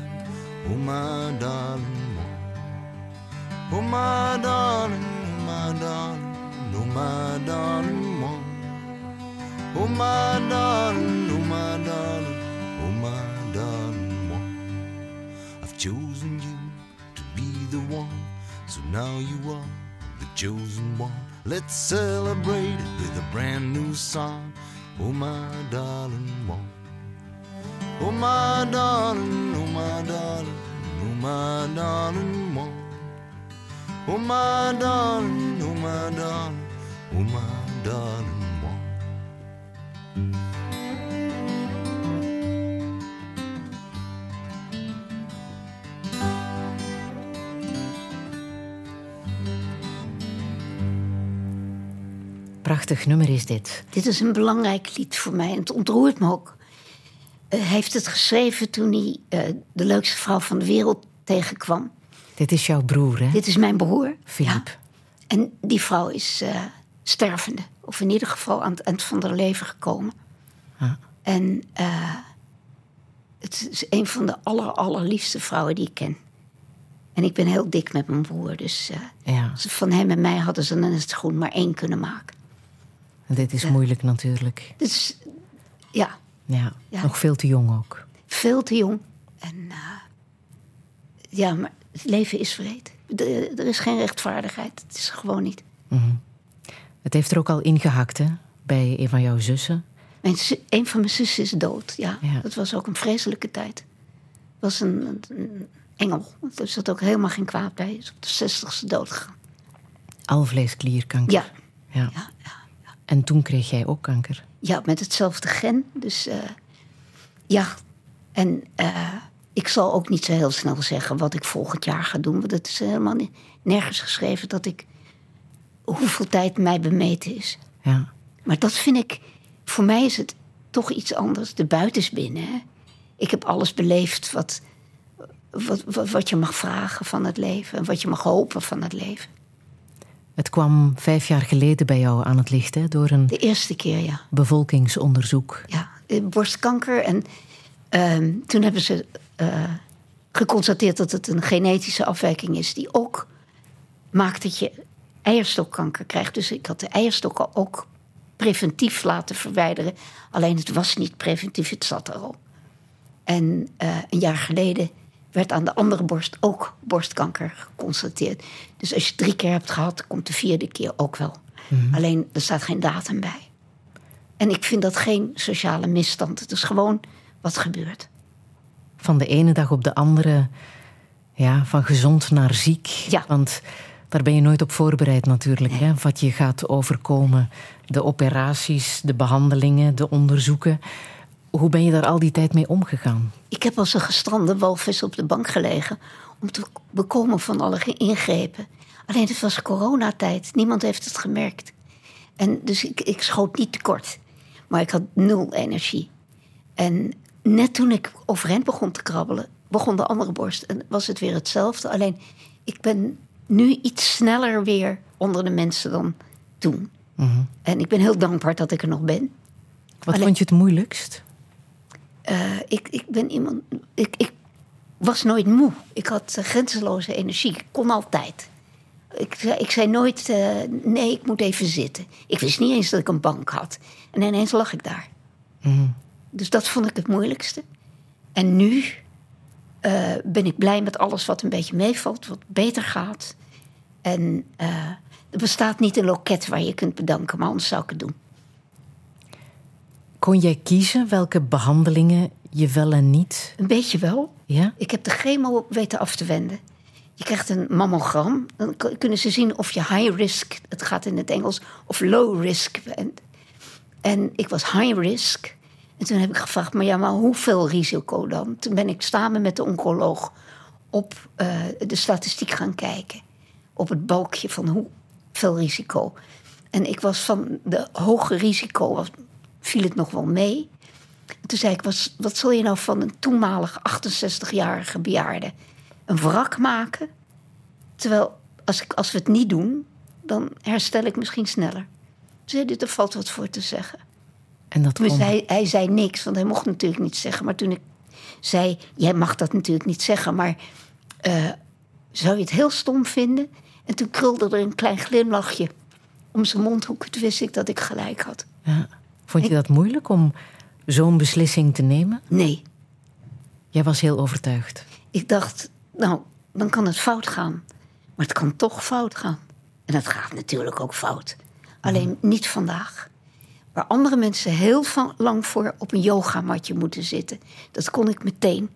Oh, oh. oh, my darling. Oh, my darling, oh, my darling, oh, oh my darling. Oh, my darling, oh, my darling, oh, my darling. I've chosen you to be the one, so now you are the chosen one. Let's celebrate it with a brand new song. Oh, my darling one. Oh, my darling, oh, my darling, oh, my darling one. Oh, my darling, oh, my darling, oh, my darling Prachtig nummer is dit. Dit is een belangrijk lied voor mij en het ontroert me ook. Eh, hij heeft het geschreven toen hij eh, de leukste vrouw van de wereld tegenkwam. Dit is jouw broer, hè? Dit is mijn broer. Philippe. Ja. En die vrouw is eh, stervende. Of in ieder geval aan het eind van haar leven gekomen. Ah. En het is een van de aller, allerliefste vrouwen die ik ken. En ik ben heel dik met mijn broer. Dus eh, Ja. van hem en mij hadden ze dan het gewoon maar één kunnen maken. Dit is moeilijk natuurlijk. Dus ja, Ja. Ja. Nog veel te jong ook. veel te jong. En eh, ja, maar het leven is vreed. De- er is geen rechtvaardigheid. Het is gewoon niet. Het heeft er ook al ingehakt, hè? Bij een van jouw zussen. Mijn een van mijn zussen is dood. Ja, Ja. dat was ook een vreselijke tijd. Het was een, een engel. Er zat ook helemaal geen kwaad bij. Is op de zestigste dood gegaan. Alvleesklierkanker. Ja, ja. ja, ja, En toen kreeg jij ook kanker. ja, met hetzelfde gen. Dus eh, ja, en eh, ik zal ook niet zo heel snel zeggen wat ik volgend jaar ga doen. Want het is helemaal nergens geschreven dat ik hoeveel tijd mij bemeten is. Ja. Maar dat vind ik, voor mij is het toch iets anders. De buitensbinnen. Hè? Ik heb alles beleefd wat, wat, wat, wat je mag vragen van het leven. En wat je mag hopen van het leven. Het kwam vijf jaar geleden bij jou aan het licht, hè? Door een De eerste keer, ja. bevolkingsonderzoek. ja eh, borstkanker. En ehm, toen hebben ze eh, geconstateerd dat het een genetische afwijking is... die ook maakt dat je eierstokkanker krijgt. Dus ik had de eierstokken ook preventief laten verwijderen. Alleen het was niet preventief, het zat er al. En eh, een jaar geleden werd aan de andere borst ook borstkanker geconstateerd. Dus als je drie keer hebt gehad, komt de vierde keer ook wel. Alleen er staat geen datum bij. En ik vind dat geen sociale misstand. Het is gewoon wat gebeurt. Van de ene dag op de andere, ja, van gezond naar ziek. Ja. Want daar ben je nooit op voorbereid natuurlijk. Hè? Wat je gaat overkomen. De operaties, de behandelingen, de onderzoeken. Hoe ben je daar al die tijd mee omgegaan? Ik heb als een gestrande walvis op de bank gelegen om te bekomen van alle ingrepen. Alleen het was coronatijd. Niemand heeft het gemerkt. En dus ik, ik schoot niet tekort. Maar ik had nul energie. En net toen ik overeind begon te krabbelen, begon de andere borst. En was het weer hetzelfde. Alleen ik ben nu iets sneller weer onder de mensen dan toen. En ik ben heel dankbaar dat ik er nog ben. Wat Alleen- vond je het moeilijkst? Eh, ik, ik ben iemand. Ik, ik was nooit moe. Ik had eh, grenzeloze energie. Ik kon altijd. Ik, zei- ik zei nooit: eh, nee, ik moet even zitten. Ik wist niet eens dat ik een bank had. En ineens lag ik daar. Dus dat vond ik het moeilijkste. En nu ben ik blij met alles wat een beetje meevalt, wat beter gaat. En er bestaat niet een loket waar je kunt bedanken, maar anders zou ik het doen. Kon jij kiezen welke behandelingen je wel en niet? Een beetje wel. Ja? Ik heb de chemo weten af te wenden. Je krijgt een mammogram. Dan kunnen ze zien of je high risk, het gaat in het Engels, of low risk bent. En ik was high risk. En toen heb ik gevraagd, maar ja, maar hoeveel risico dan? Toen ben ik samen met de oncoloog op eh, de statistiek gaan kijken. Op het balkje van hoeveel risico. En ik was van de hoge risico, was, viel het nog wel mee. En toen zei ik, wat, wat zul je nou van een toenmalig 68-jarige bejaarde een wrak maken? Terwijl, als, ik, als we het niet doen, dan herstel ik misschien sneller. Toen zei er valt wat voor te zeggen. En dat kon. hij, hij zei niks, want hij mocht natuurlijk niet zeggen. Maar toen ik zei, jij mag dat natuurlijk niet zeggen, maar eh, zou je het heel stom vinden? En toen krulde er een klein glimlachje om zijn mondhoek. Toen wist ik dat ik gelijk had. Ja. Vond je dat moeilijk om zo'n beslissing te nemen? Nee, Jij was heel overtuigd. ik dacht, nou, dan kan het fout gaan. Maar het kan toch fout gaan. En dat gaat natuurlijk ook fout. Alleen niet vandaag. Waar andere mensen heel van, lang voor op een yogamatje moeten zitten. Dat kon ik meteen.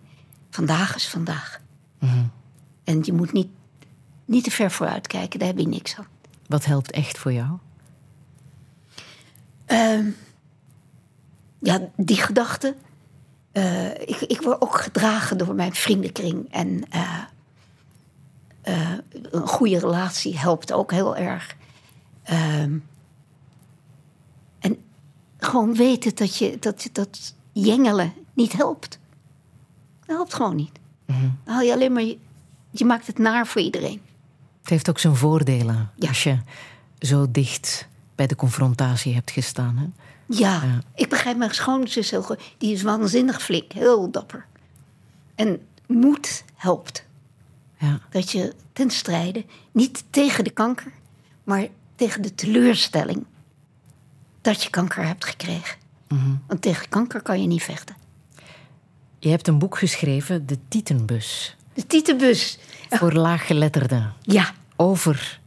Vandaag is vandaag. En je moet niet, niet te ver vooruit kijken, daar heb je niks aan. Wat helpt echt voor jou? Ehm, ja, die gedachte. eh, ik, ik word ook gedragen door mijn vriendenkring. En eh, eh, een goede relatie helpt ook heel erg. Ehm, en gewoon weten dat, je, dat, dat jengelen niet helpt. Dat helpt gewoon niet. Dan haal je alleen maar... Je, je maakt het naar voor iedereen. Het heeft ook zijn voordelen Ja. als je zo dicht bij de confrontatie hebt gestaan. Hè? Ja, Ja. ik begrijp mijn schoonzus heel goed. Die is waanzinnig flink, heel dapper. En moed helpt. Ja. Dat je ten strijde, niet tegen de kanker, maar tegen de teleurstelling dat je kanker hebt gekregen. Want tegen kanker kan je niet vechten. Je hebt een boek geschreven, De Tietenbus, De tietenbus. voor laaggeletterden, Ja, over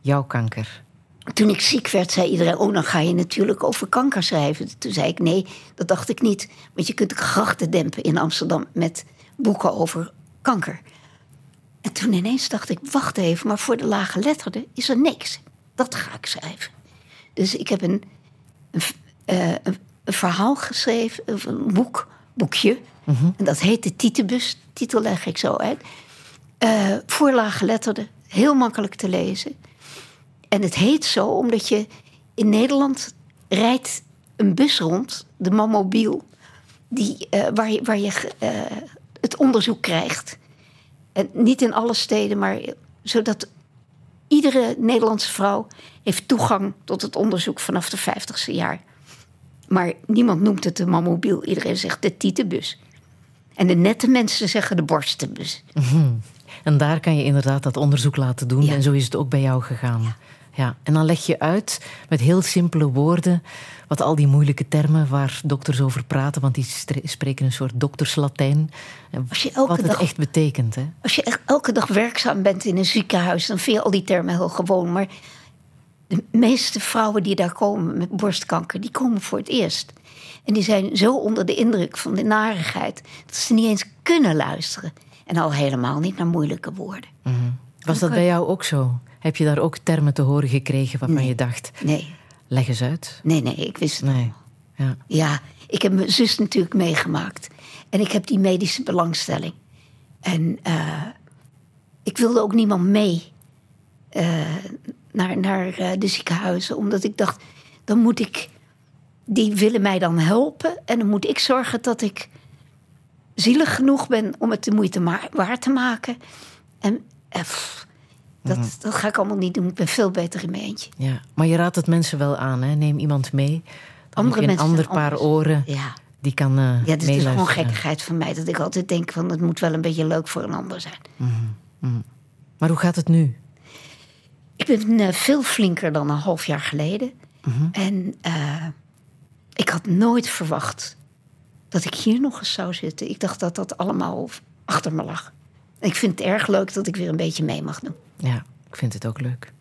jouw kanker. Toen ik ziek werd, zei iedereen: Oh, dan ga je natuurlijk over kanker schrijven. Toen zei ik: Nee, dat dacht ik niet. Want je kunt grachten dempen in Amsterdam met boeken over kanker. En toen ineens dacht ik: Wacht even, maar voor de lage letterden is er niks. Dat ga ik schrijven. Dus ik heb een, een, eh, een, een verhaal geschreven, een boek, boekje. En dat heet de Tietenbus. Titel leg ik zo uit. Eh, voor lage letterden, heel makkelijk te lezen. En het heet zo omdat je in Nederland rijdt een bus rond, de Mammobiel, die, eh, waar je, waar je eh, het onderzoek krijgt. En niet in alle steden, maar zodat iedere Nederlandse vrouw heeft toegang tot het onderzoek vanaf de 50ste jaar. Maar niemand noemt het de Mammobiel, iedereen zegt de Tietenbus. En de nette mensen zeggen de borstenbus. En daar kan je inderdaad dat onderzoek laten doen. Ja. En zo is het ook bij jou gegaan. Ja. En dan leg je uit met heel simpele woorden wat al die moeilijke termen waar dokters over praten, want die spreken een soort dokterslatijn. En Als je elke wat het dag- echt betekent. Hè? Als je elke dag werkzaam bent in een ziekenhuis, dan vind je al die termen heel gewoon. Maar de meeste vrouwen die daar komen met borstkanker, die komen voor het eerst. En die zijn zo onder de indruk van de narigheid dat ze niet eens kunnen luisteren. En al helemaal niet naar moeilijke woorden. Was dat bij jou ook zo? Heb je daar ook termen te horen gekregen waarvan je dacht, Nee, leg eens uit? nee, nee, ik wist het Nee. Ja. Ja, ik heb mijn zus natuurlijk meegemaakt. En ik heb die medische belangstelling. En eh, ik wilde ook niemand mee eh, naar, naar eh, de ziekenhuizen. Omdat ik dacht, dan moet ik... Die willen mij dan helpen. En dan moet ik zorgen dat ik zielig genoeg ben om het de moeite waard te maken. En pff, Dat, Mhm. dat ga ik allemaal niet doen. Ik ben veel beter in mijn eentje. Ja, maar je raadt het mensen wel aan, hè? Neem iemand mee. Dan Andere je een mensen ander paar anders. oren Ja. die kan eh Ja, dit is gewoon gekkigheid van mij. Dat ik altijd denk van het moet wel een beetje leuk voor een ander zijn. Maar hoe gaat het nu? Ik ben eh, veel flinker dan een half jaar geleden. Mhm. En eh, ik had nooit verwacht dat ik hier nog eens zou zitten. Ik dacht dat dat allemaal achter me lag. En ik vind het erg leuk dat ik weer een beetje mee mag doen. Ja, ik vind het ook leuk.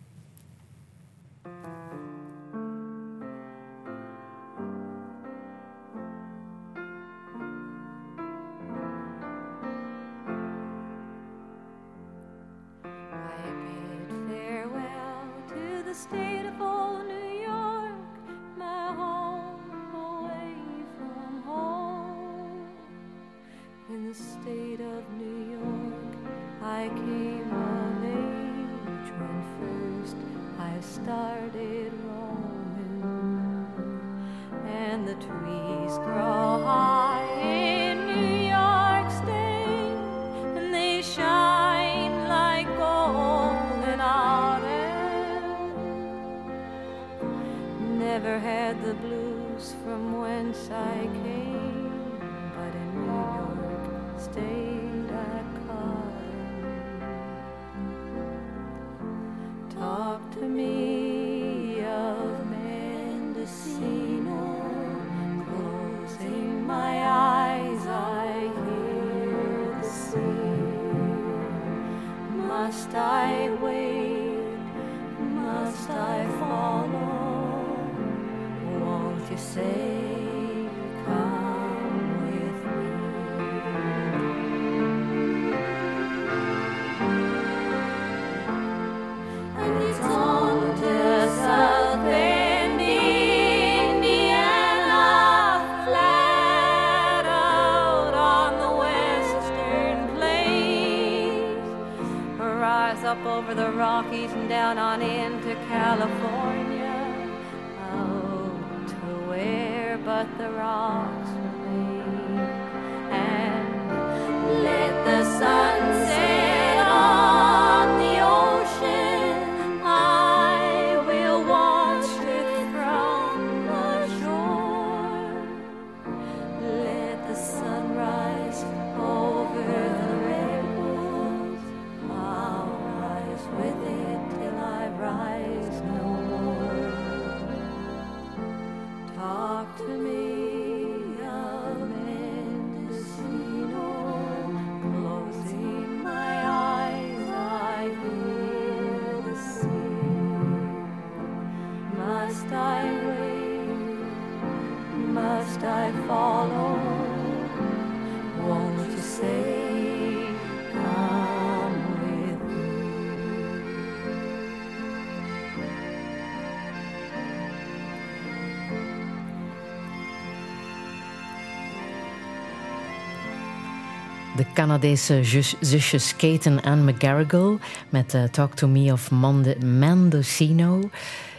Canadese zus- zusjes Kate en Anne McGarrigle met eh, Talk to Me of Mande- Mendocino.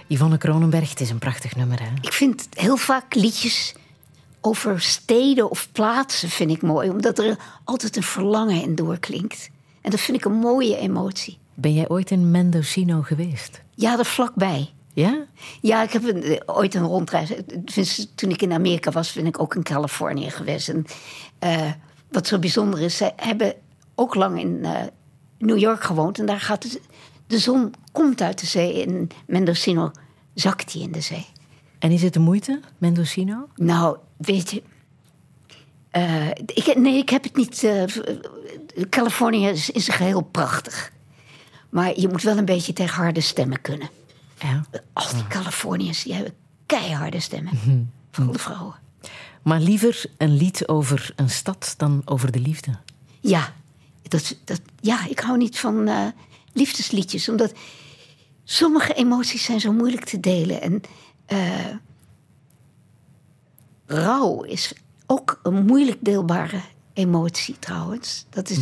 Yvonne Kronenberg, het is een prachtig nummer, hè? Ik vind heel vaak liedjes over steden of plaatsen vind ik mooi. Omdat er altijd een verlangen in doorklinkt. En dat vind ik een mooie emotie. Ben jij ooit in Mendocino geweest? Ja, er vlakbij. Ja? Ja, ik heb een, eh, ooit een rondreis. Tenminste, Toen ik in Amerika was, ben ik ook in Californië geweest. En, eh, wat zo bijzonder is, zij hebben ook lang in eh, New York gewoond. En daar gaat de, de zon komt uit de zee. In Mendocino zakt die in de zee. En is het de moeite, Mendocino? Nou, weet je. eh, ik, nee, ik heb het niet. eh, Californië is in zijn geheel prachtig. Maar je moet wel een beetje tegen harde stemmen kunnen. Ja. Al die Californiërs die hebben keiharde stemmen. Mhm. Vooral de vrouwen. Maar liever een lied over een stad dan over de liefde. Ja, dat, dat, ja ik hou niet van eh, liefdesliedjes. Omdat sommige emoties zijn zo moeilijk te delen. En eh, rouw is ook een moeilijk deelbare emotie trouwens. Dat is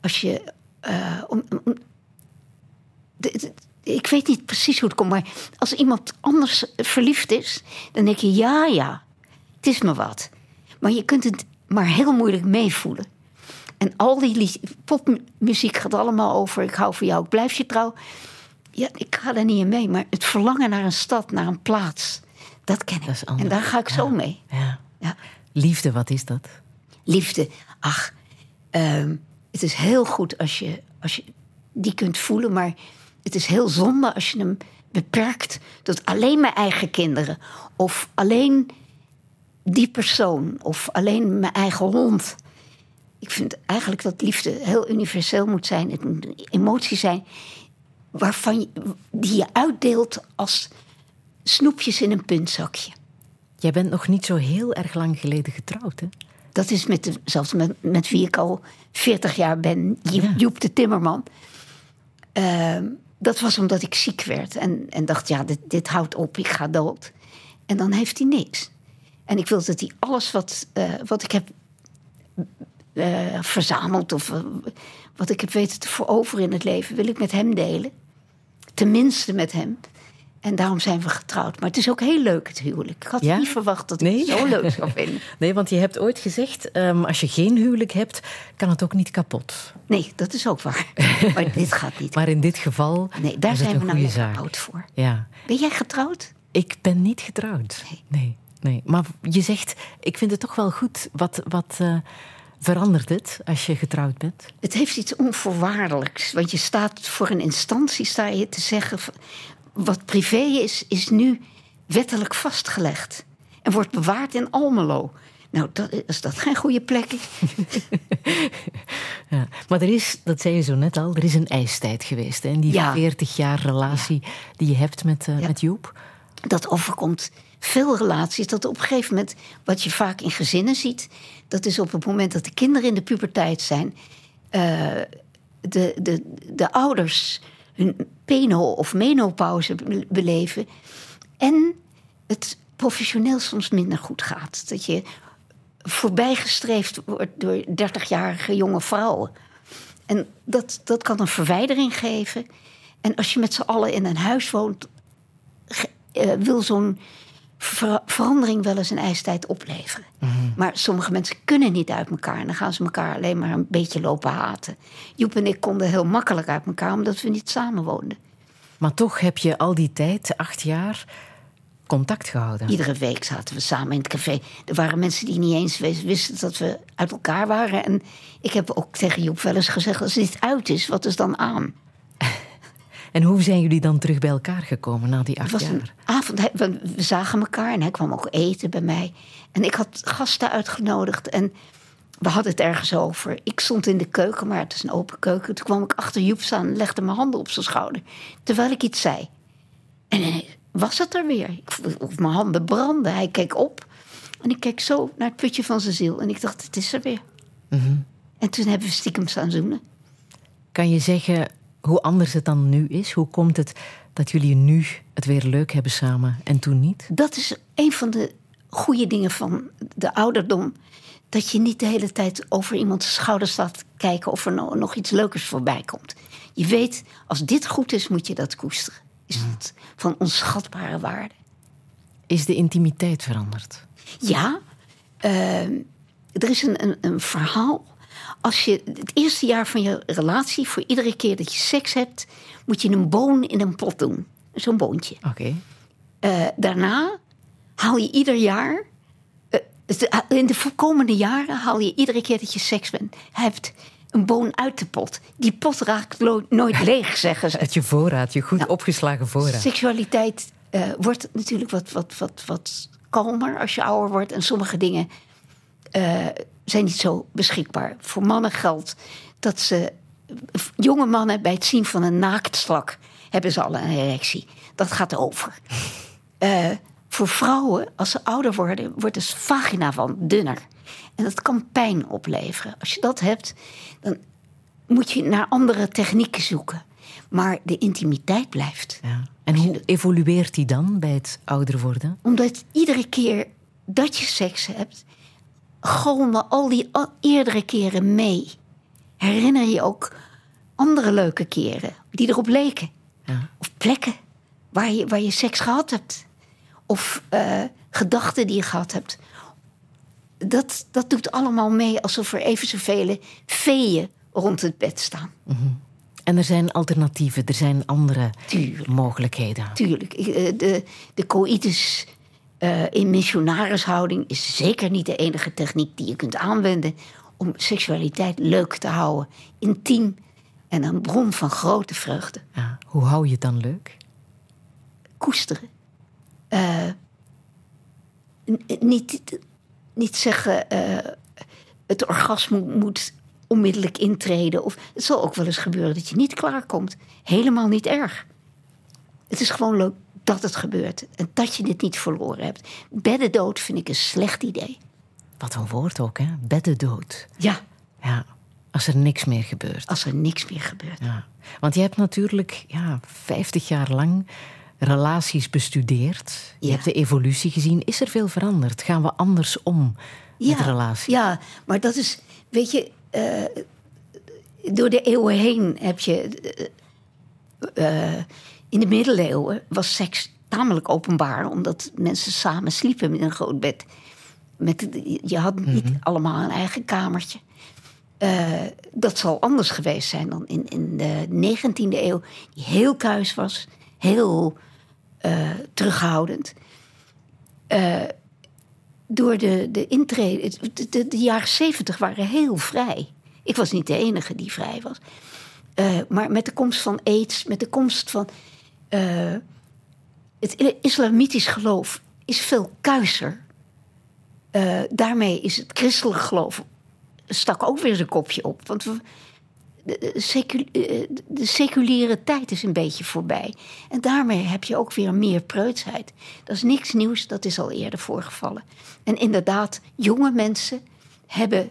als je... eh, om, om- de- de- ik weet niet precies hoe het komt, maar als iemand anders verliefd is, dan denk je ja, ja, het is me wat. Maar je kunt het maar heel moeilijk meevoelen. En al die popmuziek gaat allemaal over... ik hou van jou, ik blijf je trouw. Ja, ik ga daar niet in mee. Maar het verlangen naar een stad, naar een plaats... dat ken ik. en daar ga ik zo mee. Ja. Ja. Liefde, wat is dat? Liefde, ach, ehm, het is heel goed als je, als je die kunt voelen, maar het is heel zonde als je hem beperkt tot alleen mijn eigen kinderen of alleen die persoon of alleen mijn eigen hond. Ik vind eigenlijk dat liefde heel universeel moet zijn. Het moet een emotie zijn waarvan je, die je uitdeelt als snoepjes in een puntzakje. Jij bent nog niet zo heel erg lang geleden getrouwd, hè? Dat is met zelfs met, met wie ik al 40 jaar ben, Jo- Joep de Timmerman. Ehm, dat was omdat ik ziek werd en, en dacht, ja, dit, dit houdt op, ik ga dood. En dan heeft hij niks. En ik wil dat hij alles wat, eh, wat ik heb eh, verzameld of eh, wat ik heb weten te veroveren in het leven, wil ik met hem delen. Tenminste met hem. En daarom zijn we getrouwd. Maar het is ook heel leuk, het huwelijk. Ik had Ja? niet verwacht dat ik het zo leuk zou [laughs] vinden. Nee, want je hebt ooit gezegd, ehm, als je geen huwelijk hebt, kan het ook niet kapot. Nee, dat is ook waar. [laughs] maar dit gaat niet. Maar in dit geval Nee, daar zijn we nou oud voor. Ja. Ben jij getrouwd? Ik ben niet getrouwd. Nee. nee. Maar je zegt, ik vind het toch wel goed. Wat, wat eh, verandert het als je getrouwd bent? Het heeft iets onvoorwaardelijks. Want je staat voor een instantie sta je te zeggen... wat privé is, is nu wettelijk vastgelegd. En wordt bewaard in Almelo. Nou, dat, als dat geen goede plek is... [laughs] Ja. Maar er is, dat zei je zo net al, er is een ijstijd geweest. Hè? In die Ja. 40 jaar relatie die je hebt met, eh, met Joep. dat overkomt veel relaties. Dat op een gegeven moment, wat je vaak in gezinnen ziet, dat is op het moment dat de kinderen in de puberteit zijn, eh, de, de, de ouders hun peno- of menopauze be- beleven en het professioneel soms minder goed gaat. Dat je voorbijgestreefd wordt door 30-jarige jonge vrouwen. En dat, dat kan een verwijdering geven. En als je met z'n allen in een huis woont, eh, wil zo'n ver- verandering wel eens een ijstijd opleveren. Maar sommige mensen kunnen niet uit elkaar. En dan gaan ze elkaar alleen maar een beetje lopen haten. Joep en ik konden heel makkelijk uit elkaar, omdat we niet samen woonden. Maar toch heb je al die tijd, acht jaar, contact gehouden. Iedere week zaten we samen in het café. Er waren mensen die niet eens wis- wisten dat we uit elkaar waren. En ik heb ook tegen Joep wel eens gezegd: als dit uit is, wat is dan aan? En hoe zijn jullie dan terug bij elkaar gekomen na die acht Het was een jaar? avond, we, we zagen elkaar en hij kwam ook eten bij mij. En ik had gasten uitgenodigd en we hadden het ergens over. Ik stond in de keuken, maar het is een open keuken. Toen kwam ik achter Joep staan en legde mijn handen op zijn schouder. Terwijl ik iets zei. En was het er weer. Of mijn handen brandden. Hij keek op en ik keek zo naar het putje van zijn ziel. En ik dacht, het is er weer. Mhm. En toen hebben we stiekem staan zoenen. Kan je zeggen hoe anders het dan nu is? Hoe komt het dat jullie nu het weer leuk hebben samen en toen niet? Dat is een van de goede dingen van de ouderdom. Dat je niet de hele tijd over iemands schouder staat kijken of er no- nog iets leukers voorbij komt. Je weet, als dit goed is, moet je dat koesteren. Is het van onschatbare waarde. Is de intimiteit veranderd? Ja, ehm, er is een, een, een verhaal. Als je het eerste jaar van je relatie, voor iedere keer dat je seks hebt, moet je een boon in een pot doen. Zo'n boontje. Oké. Eh, daarna haal je ieder jaar. eh, het- in de komende jaren haal je iedere keer dat je seks bent, hebt een boon uit de pot. Die pot raakt nooit [laughs] leeg, zeggen ze. Uit je voorraad, je goed opgeslagen voorraad. Seksualiteit eh, wordt natuurlijk wat, wat, wat, wat kalmer als je ouder wordt. En sommige dingen eh, zijn niet zo beschikbaar. Voor mannen geldt dat ze. Jonge mannen bij het zien van een naaktslak hebben ze al een erectie. Dat gaat over. [laughs] Eh, voor vrouwen, als ze ouder worden, wordt de vagina van dunner. En dat kan pijn opleveren. Als je dat hebt, dan moet je naar andere technieken zoeken. Maar de intimiteit blijft. En hoe evolueert die dan bij het ouder worden? Omdat iedere keer dat je seks hebt, galmen al die eerdere keren mee. Herinner je ook andere leuke keren die erop leken. Of plekken waar je, waar je seks gehad hebt. Of eh, gedachten die je gehad hebt. dat, dat doet allemaal mee alsof er even zoveel feeën rond het bed staan. En er zijn alternatieven, er zijn andere mogelijkheden. Tuurlijk. Eh, De, de coïtus eh, in missionarishouding is zeker niet de enige techniek die je kunt aanwenden om seksualiteit leuk te houden, intiem en een bron van grote vreugde. Ja, hoe hou je het dan leuk? Koesteren. Eh, niet, niet zeggen eh, het orgasme moet onmiddellijk intreden. Of, het zal ook wel eens gebeuren dat je niet klaarkomt. Helemaal niet erg. Het is gewoon leuk dat het gebeurt en dat je dit niet verloren hebt. Beddendood vind ik een slecht idee. Wat een woord ook, hè? Beddendood. Ja. Ja, als er niks meer gebeurt. Als er niks meer gebeurt. Ja. Want je hebt natuurlijk ja, 50 jaar lang relaties bestudeerd. Je Ja. hebt de evolutie gezien. Is er veel veranderd? Gaan we anders om met relaties? Ja, maar dat is, weet je, eh, door de eeuwen heen heb je. eh, eh, in de middeleeuwen was seks tamelijk openbaar, omdat mensen samen sliepen in een groot bed. Met, je had niet allemaal een eigen kamertje. Eh, dat zal anders geweest zijn dan in, in de 19e eeuw, die heel kuis was, heel eh, terughoudend. Eh, door de, de intrede. De, de, de jaren zeventig waren heel vrij. Ik was niet de enige die vrij was. Maar met de komst van aids, met de komst van. Eh, het islamitisch geloof is veel kuiser. Eh, daarmee is het christelijk geloof. stak ook weer zijn kopje op. Want de secu- eh, de seculiere tijd is een beetje voorbij. En daarmee heb je ook weer meer preutsheid. Dat is niks nieuws, dat is al eerder voorgevallen. En inderdaad, jonge mensen hebben,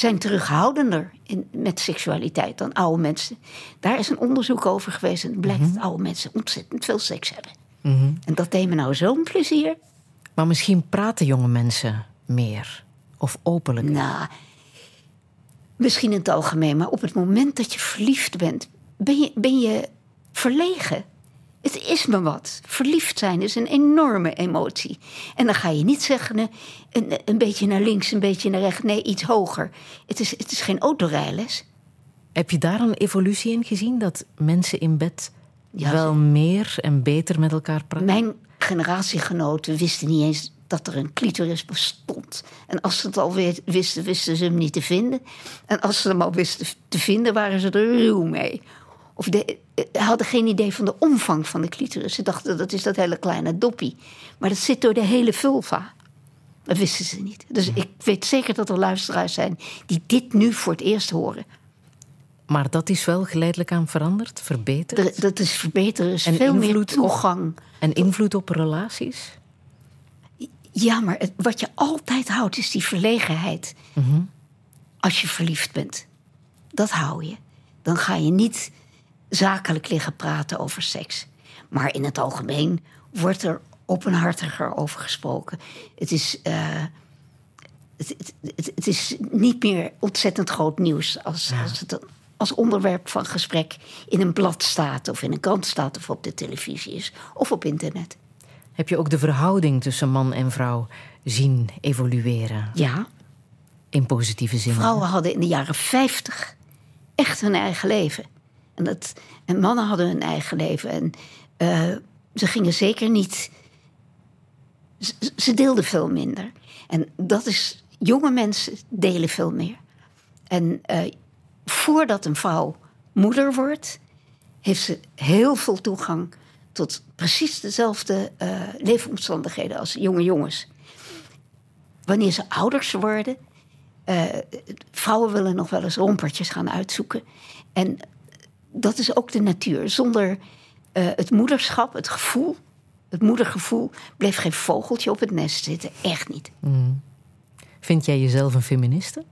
zijn terughoudender in, met seksualiteit dan oude mensen. Daar is een onderzoek over geweest en blijkt dat oude mensen ontzettend veel seks hebben. Mhm. En dat deed me nou zo'n plezier. Maar misschien praten jonge mensen meer of openlijk. Nou, misschien in het algemeen, maar op het moment dat je verliefd bent, ben je, ben je verlegen. Het is me wat. Verliefd zijn is een enorme emotie. En dan ga je niet zeggen eh, een, een beetje naar links, een beetje naar rechts. Nee, iets hoger. Het is, het is geen autorijles. Heb je daar een evolutie in gezien? Dat mensen in bed Ja, wel meer en beter met elkaar praten? Mijn generatiegenoten wisten niet eens dat er een clitoris bestond. En als ze het alweer wisten, wisten ze hem niet te vinden. En als ze hem al wisten te vinden, waren ze er ruw mee. Of de, eh, hadden geen idee van de omvang van de clitoris. Ze dachten dat is dat hele kleine doppie. Maar dat zit door de hele vulva. Dat wisten ze niet. Dus ik weet zeker dat er luisteraars zijn die dit nu voor het eerst horen. Maar dat is wel geleidelijk aan veranderd, verbeterd. Er- dat is verbeteren, is En veel meer op- toegang. En invloed op relaties? Ja, maar het- wat je altijd houdt is die verlegenheid. Als je verliefd bent. Dat hou je. Dan ga je niet zakelijk liggen praten over seks. Maar in het algemeen wordt er openhartiger over gesproken. Het is, eh, het, het, het, het is niet meer ontzettend groot nieuws als, als het als onderwerp van gesprek in een blad staat, of in een krant staat, of op de televisie is, of op internet. Heb je ook de verhouding tussen man en vrouw zien evolueren? Ja. In positieve zin. Vrouwen hadden in de jaren 50 echt hun eigen leven. En, dat, en mannen hadden hun eigen leven. En eh, ze gingen zeker niet. Ze, deelden veel minder. En dat is. Jonge mensen delen veel meer. En eh, voordat een vrouw moeder wordt, heeft ze heel veel toegang tot precies dezelfde eh, leefomstandigheden als jonge jongens. Wanneer ze ouders worden, vrouwen willen nog wel eens rompertjes gaan uitzoeken. En dat is ook de natuur. Zonder eh, het moederschap, het gevoel, het moedergevoel, bleef geen vogeltje op het nest zitten. Echt niet. Mm. Vind jij jezelf een feministe?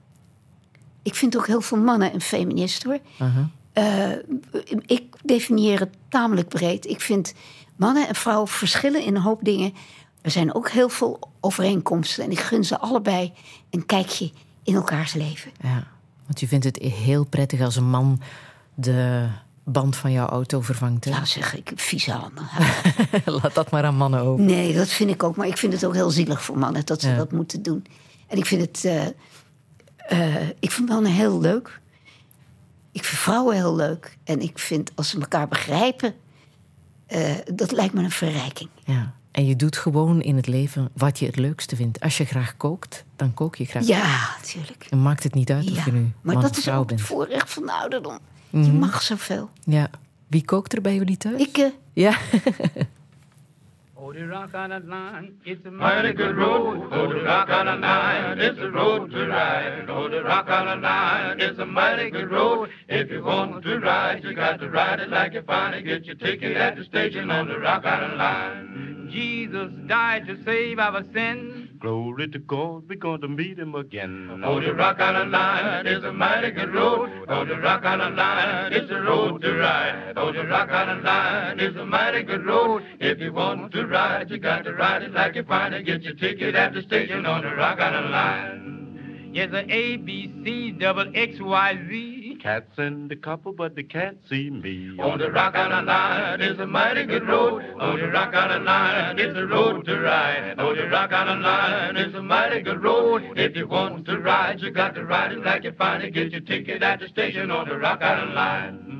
Ik vind ook heel veel mannen een feminist hoor. Eh, ik definieer het tamelijk breed. Ik vind mannen en vrouwen verschillen in een hoop dingen. Er zijn ook heel veel overeenkomsten. En ik gun ze allebei een kijkje in elkaars leven. Ja, want je vindt het heel prettig als een man de band van jouw auto vervangt. Hè? Nou zeg ik, vieze handen. [laughs] [laughs] Laat dat maar aan mannen over. Nee, dat vind ik ook. Maar ik vind het ook heel zielig voor mannen dat ze Ja. dat moeten doen. En ik vind het. eh, eh, ik vind mannen heel leuk. Ik vind vrouwen heel leuk. En ik vind als ze elkaar begrijpen. eh, dat lijkt me een verrijking. Ja. En je doet gewoon in het leven wat je het leukste vindt. Als je graag kookt, dan kook je graag. Ja, natuurlijk. En maakt het niet uit of je nu maar man dat of is ook het voorrecht van de ouderdom. Je Mhm. mag zoveel. Ja. Wie kookt er bij jullie thuis? Ik, eh, Ja. Oh, the rock on the line, it's a mighty good road. Oh, the rock on the line, it's a road to ride. Oh, the rock on the line, it's a mighty good road. If you want to ride, you got to ride it like you find it. Get your ticket at the station on the rock on the line. Jesus died to save our sins. Glory to God, we're going to meet him again. Oh, the rock on the line is a mighty good road. Oh, the rock on the line is a road to ride. Oh, the rock on the line is a mighty good road. If you want to ride, you got to ride it like you find it. Get your ticket at the station on the rock on the line. Yes, a A, B, C, double X, Y, Z. Cats in the couple, but they can't see me. On the rock on the line is a mighty good road. On the rock on the line is a road to ride. On the rock on the line is a mighty good road. If you want to ride, you got to ride it like you find it. Get your ticket at the station on the rock on the line.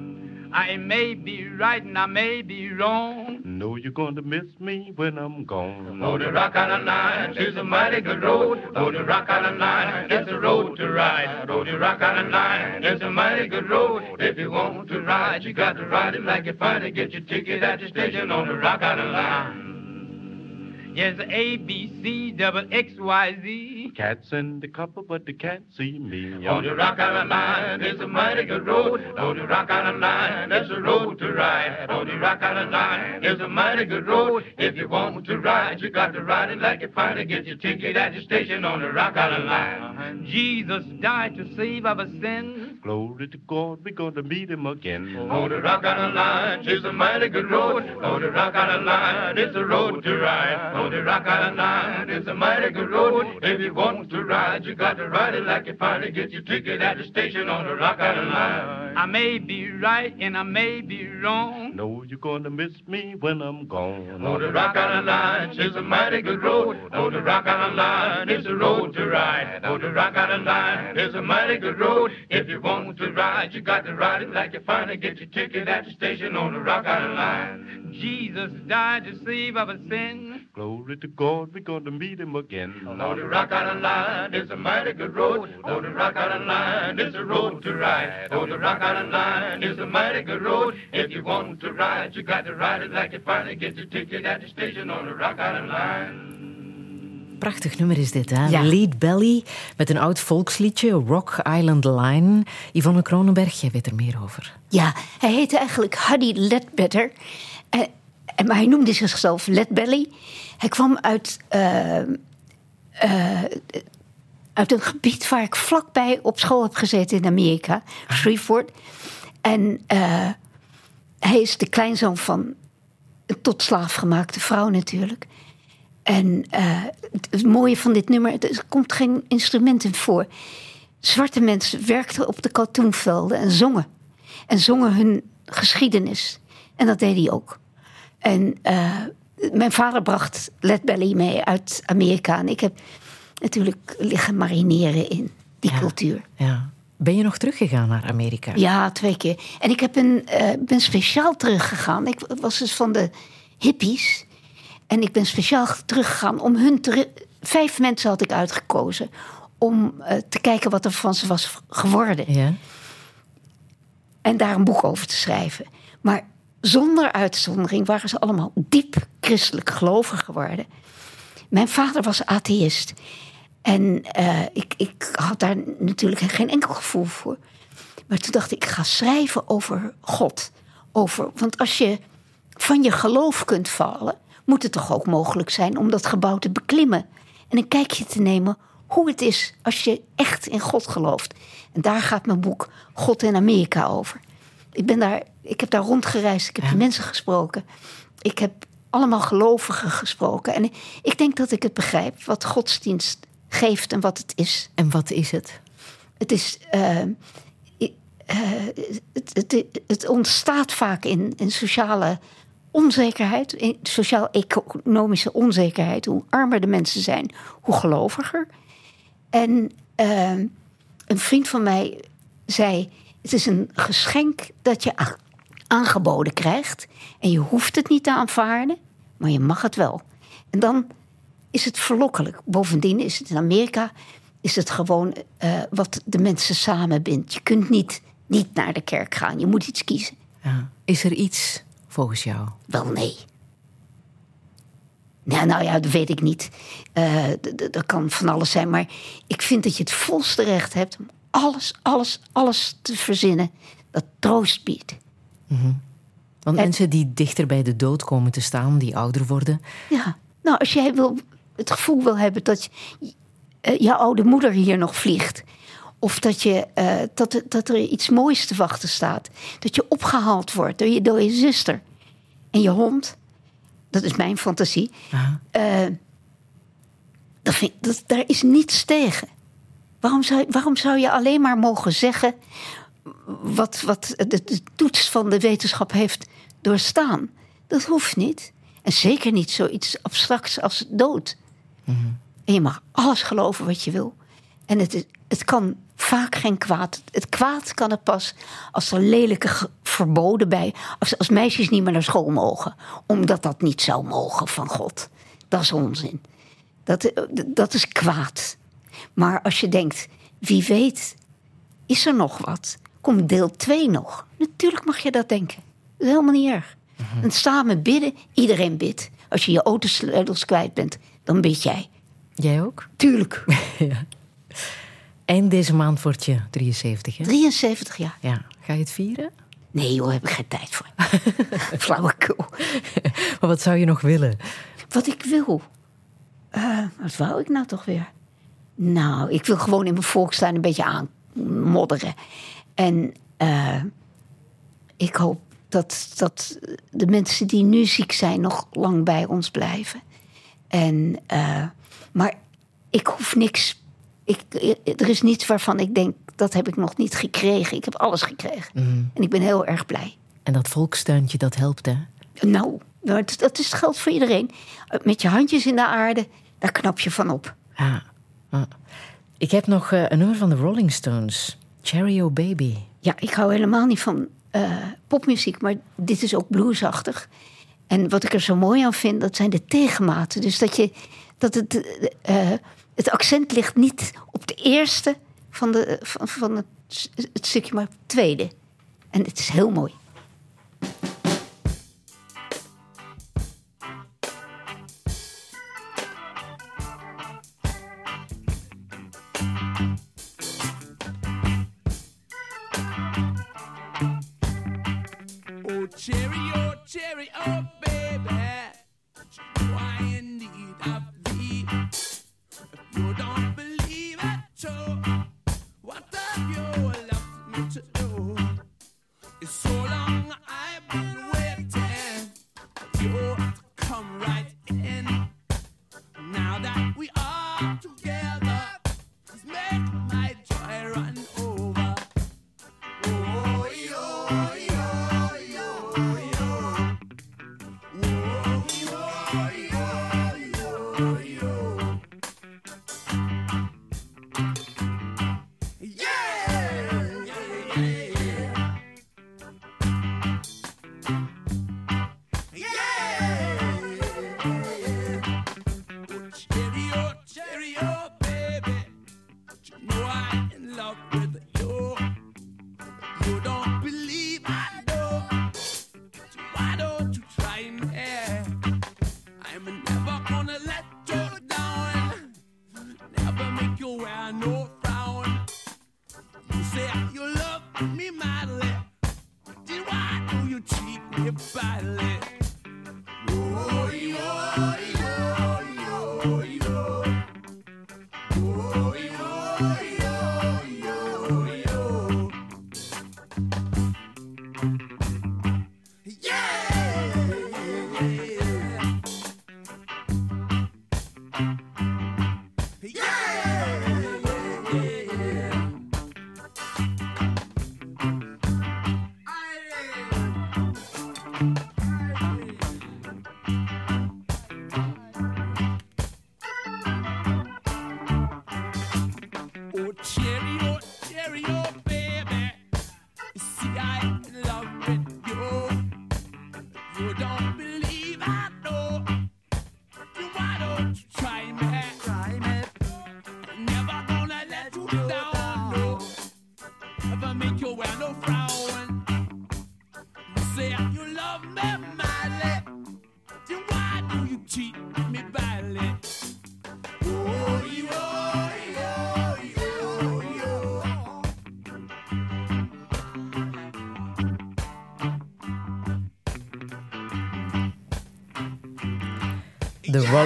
I may be right and I may be wrong. Know you're going to miss me when I'm gone. Oh, the rock on the line is a mighty good road. Oh, the rock on the line is a road to ride. Oh, the rock on the line is a mighty good road. If you want to ride, you got to ride it like you find it. Get your ticket at the station on the rock on the line. Yes, A, B, C, double X, Y, Z. Cats in the couple, but they can't see me. On the rock on the line is a mighty good road. On the rock on the line is a road to ride. On the rock on the line is a mighty good road. If you want to ride, you got to ride it like you find it. Get your ticket at the station on the rock on the line. Jesus died to save our sins. Glory to God, we're going to meet him again. On the rock on the line is a mighty good road. On the rock on the line it's a road to ride. On the rock Island the line is a mighty good road. If you want to ride, you got to ride it like you find it. Get your ticket at the station on the rock Island line. I may be right and I may be wrong. Know you're going to miss me when I'm gone. On the rock Island line is a mighty good road. On the rock Island line is a road to ride. On the rock Island line is a mighty good road. If you want to ride, you got to ride it like you find it. Get your ticket at the station on the rock Island line. Jesus died to save our sins. Glory to God, we're going to meet him again. On the rock the line is a mighty good road. On the rock the line is a road to ride. On the rock the line is a mighty good road. If you want to ride, you got to ride it like you find it. Get your ticket at the station on the rock the line. Prachtig nummer is dit, hè? Ja. Lead Belly met een oud volksliedje, Rock Island Line. Yvonne Kronenberg, jij weet er meer over. Ja, hij heette eigenlijk Huddy Ledbetter. En, en, maar hij noemde zichzelf Ledbelly. Hij kwam uit, eh, eh, uit een gebied waar ik vlakbij op school heb gezeten in Amerika, Shreveport. En eh, hij is de kleinzoon van een tot slaaf gemaakte vrouw natuurlijk. En het, mooie van dit nummer, er komt geen instrument in voor. Zwarte mensen werkten op de katoenvelden en zongen. En zongen hun geschiedenis. En dat deed hij ook. En mijn vader bracht Led Belly mee uit Amerika. En ik heb natuurlijk liggen marineren in die cultuur. Ja. Ben je nog teruggegaan naar Amerika? Ja, twee keer. En ik heb een, eh, ben speciaal teruggegaan. Ik was dus van de hippies. En ik ben speciaal teruggegaan om hun te... Vijf mensen had ik uitgekozen om eh, te kijken wat er van ze was geworden. Ja. En daar een boek over te schrijven. Maar zonder uitzondering waren ze allemaal diep christelijk gelovig geworden. Mijn vader was atheïst. En eh, ik, ik had daar natuurlijk geen enkel gevoel voor. Maar toen dacht ik, ik ga schrijven over God. Over, want als je van je geloof kunt vallen, moet het toch ook mogelijk zijn om dat gebouw te beklimmen. En een kijkje te nemen hoe het is als je echt in God gelooft. En daar gaat mijn boek God in Amerika over. Ik, ben daar, ik heb daar rondgereisd, ik heb die mensen gesproken. Ik heb allemaal gelovigen gesproken. En ik denk dat ik het begrijp wat godsdienst geeft en wat het is. En wat is het? Het is. eh, eh, het, het, het ontstaat vaak in, in sociale onzekerheid, in sociaal-economische onzekerheid. Hoe armer de mensen zijn, hoe geloviger. En eh, een vriend van mij zei: Het is een geschenk dat je aangeboden krijgt. En je hoeft het niet te aanvaarden, maar je mag het wel. En dan is het verlokkelijk. Bovendien is het in Amerika is het gewoon eh, wat de mensen samenbindt. Je kunt niet, niet naar de kerk gaan, je moet iets kiezen. Ja. Is er iets volgens jou? Wel nee. Nou, nou ja, dat weet ik niet. Eh, dat kan van alles zijn. Maar ik vind dat je het volste recht hebt om alles, alles, alles te verzinnen dat troost biedt. Want mensen die dichter bij de dood komen te staan, die ouder worden. Ja, nou, als jij wil, het gevoel wil hebben dat je, eh, jouw oude moeder hier nog vliegt. Of dat, je, eh, dat, er- dat er iets moois te wachten staat. Dat je opgehaald wordt door je, door je zuster. En je hond. Dat is mijn fantasie. Eh, dat vind, dat, daar is niets tegen. Waarom zou, waarom zou je alleen maar mogen zeggen wat, wat de, de toets van de wetenschap heeft doorstaan? Dat hoeft niet. En zeker niet zoiets abstracts als dood. En je mag alles geloven wat je wil. En het, het kan vaak geen kwaad. Het kwaad kan het pas als er lelijke verboden bij. Als, als meisjes niet meer naar school mogen. Omdat dat niet zou mogen van God. Dat is onzin. Dat, eh, dat is kwaad. Maar als je denkt, wie weet, is er nog wat? Komt deel 2 nog? Natuurlijk mag je dat denken. Dat is helemaal niet erg. En samen bidden, iedereen bidt. Als je je autosleutels kwijt bent, dan bid jij. Jij ook? Tuurlijk. [laughs] ja. Eind deze maand word je 73, hè? 73 jaar. Ja. Ga je het vieren? Nee joh, heb ik geen tijd voor. [laughs] Flauwekul. Maar wat zou je nog willen? Wat ik wil. Eh, wat wou ik nou toch weer? Nou, ik wil gewoon in mijn volkstuin een beetje aanmodderen. En eh, ik hoop dat, dat de mensen die nu ziek zijn nog lang bij ons blijven. En, eh, maar ik hoef niks. Ik, er is niets waarvan ik denk, dat heb ik nog niet gekregen. Ik heb alles gekregen. En ik ben heel erg blij. En dat volkstuintje, dat helpt, hè? Nou, dat, dat is geld voor iedereen. Met je handjes in de aarde, daar knap je van op. Ja. Ja. Ik heb nog eh, een nummer van de Rolling Stones. Cherry O Baby. Ja, ik hou helemaal niet van eh, popmuziek, maar dit is ook bluesachtig. En wat ik er zo mooi aan vind, dat zijn de tegenmaten. Dus dat, je, dat het, eh, het accent ligt niet op de eerste van, de, van, van het, het stukje, maar op het tweede. En het is heel mooi.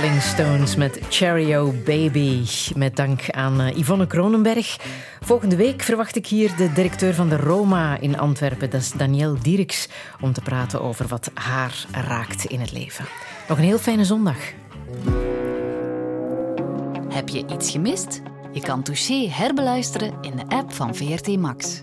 Rolling Stones met Cheerio Baby. Met dank aan eh, Yvonne Kronenberg. Volgende week verwacht ik hier de directeur van de Roma in Antwerpen. Dat is Danielle Dieriks. Om te praten over wat haar raakt in het leven. Nog een heel fijne zondag. Heb je iets gemist? Je kan Touché herbeluisteren in de app van VRT Max.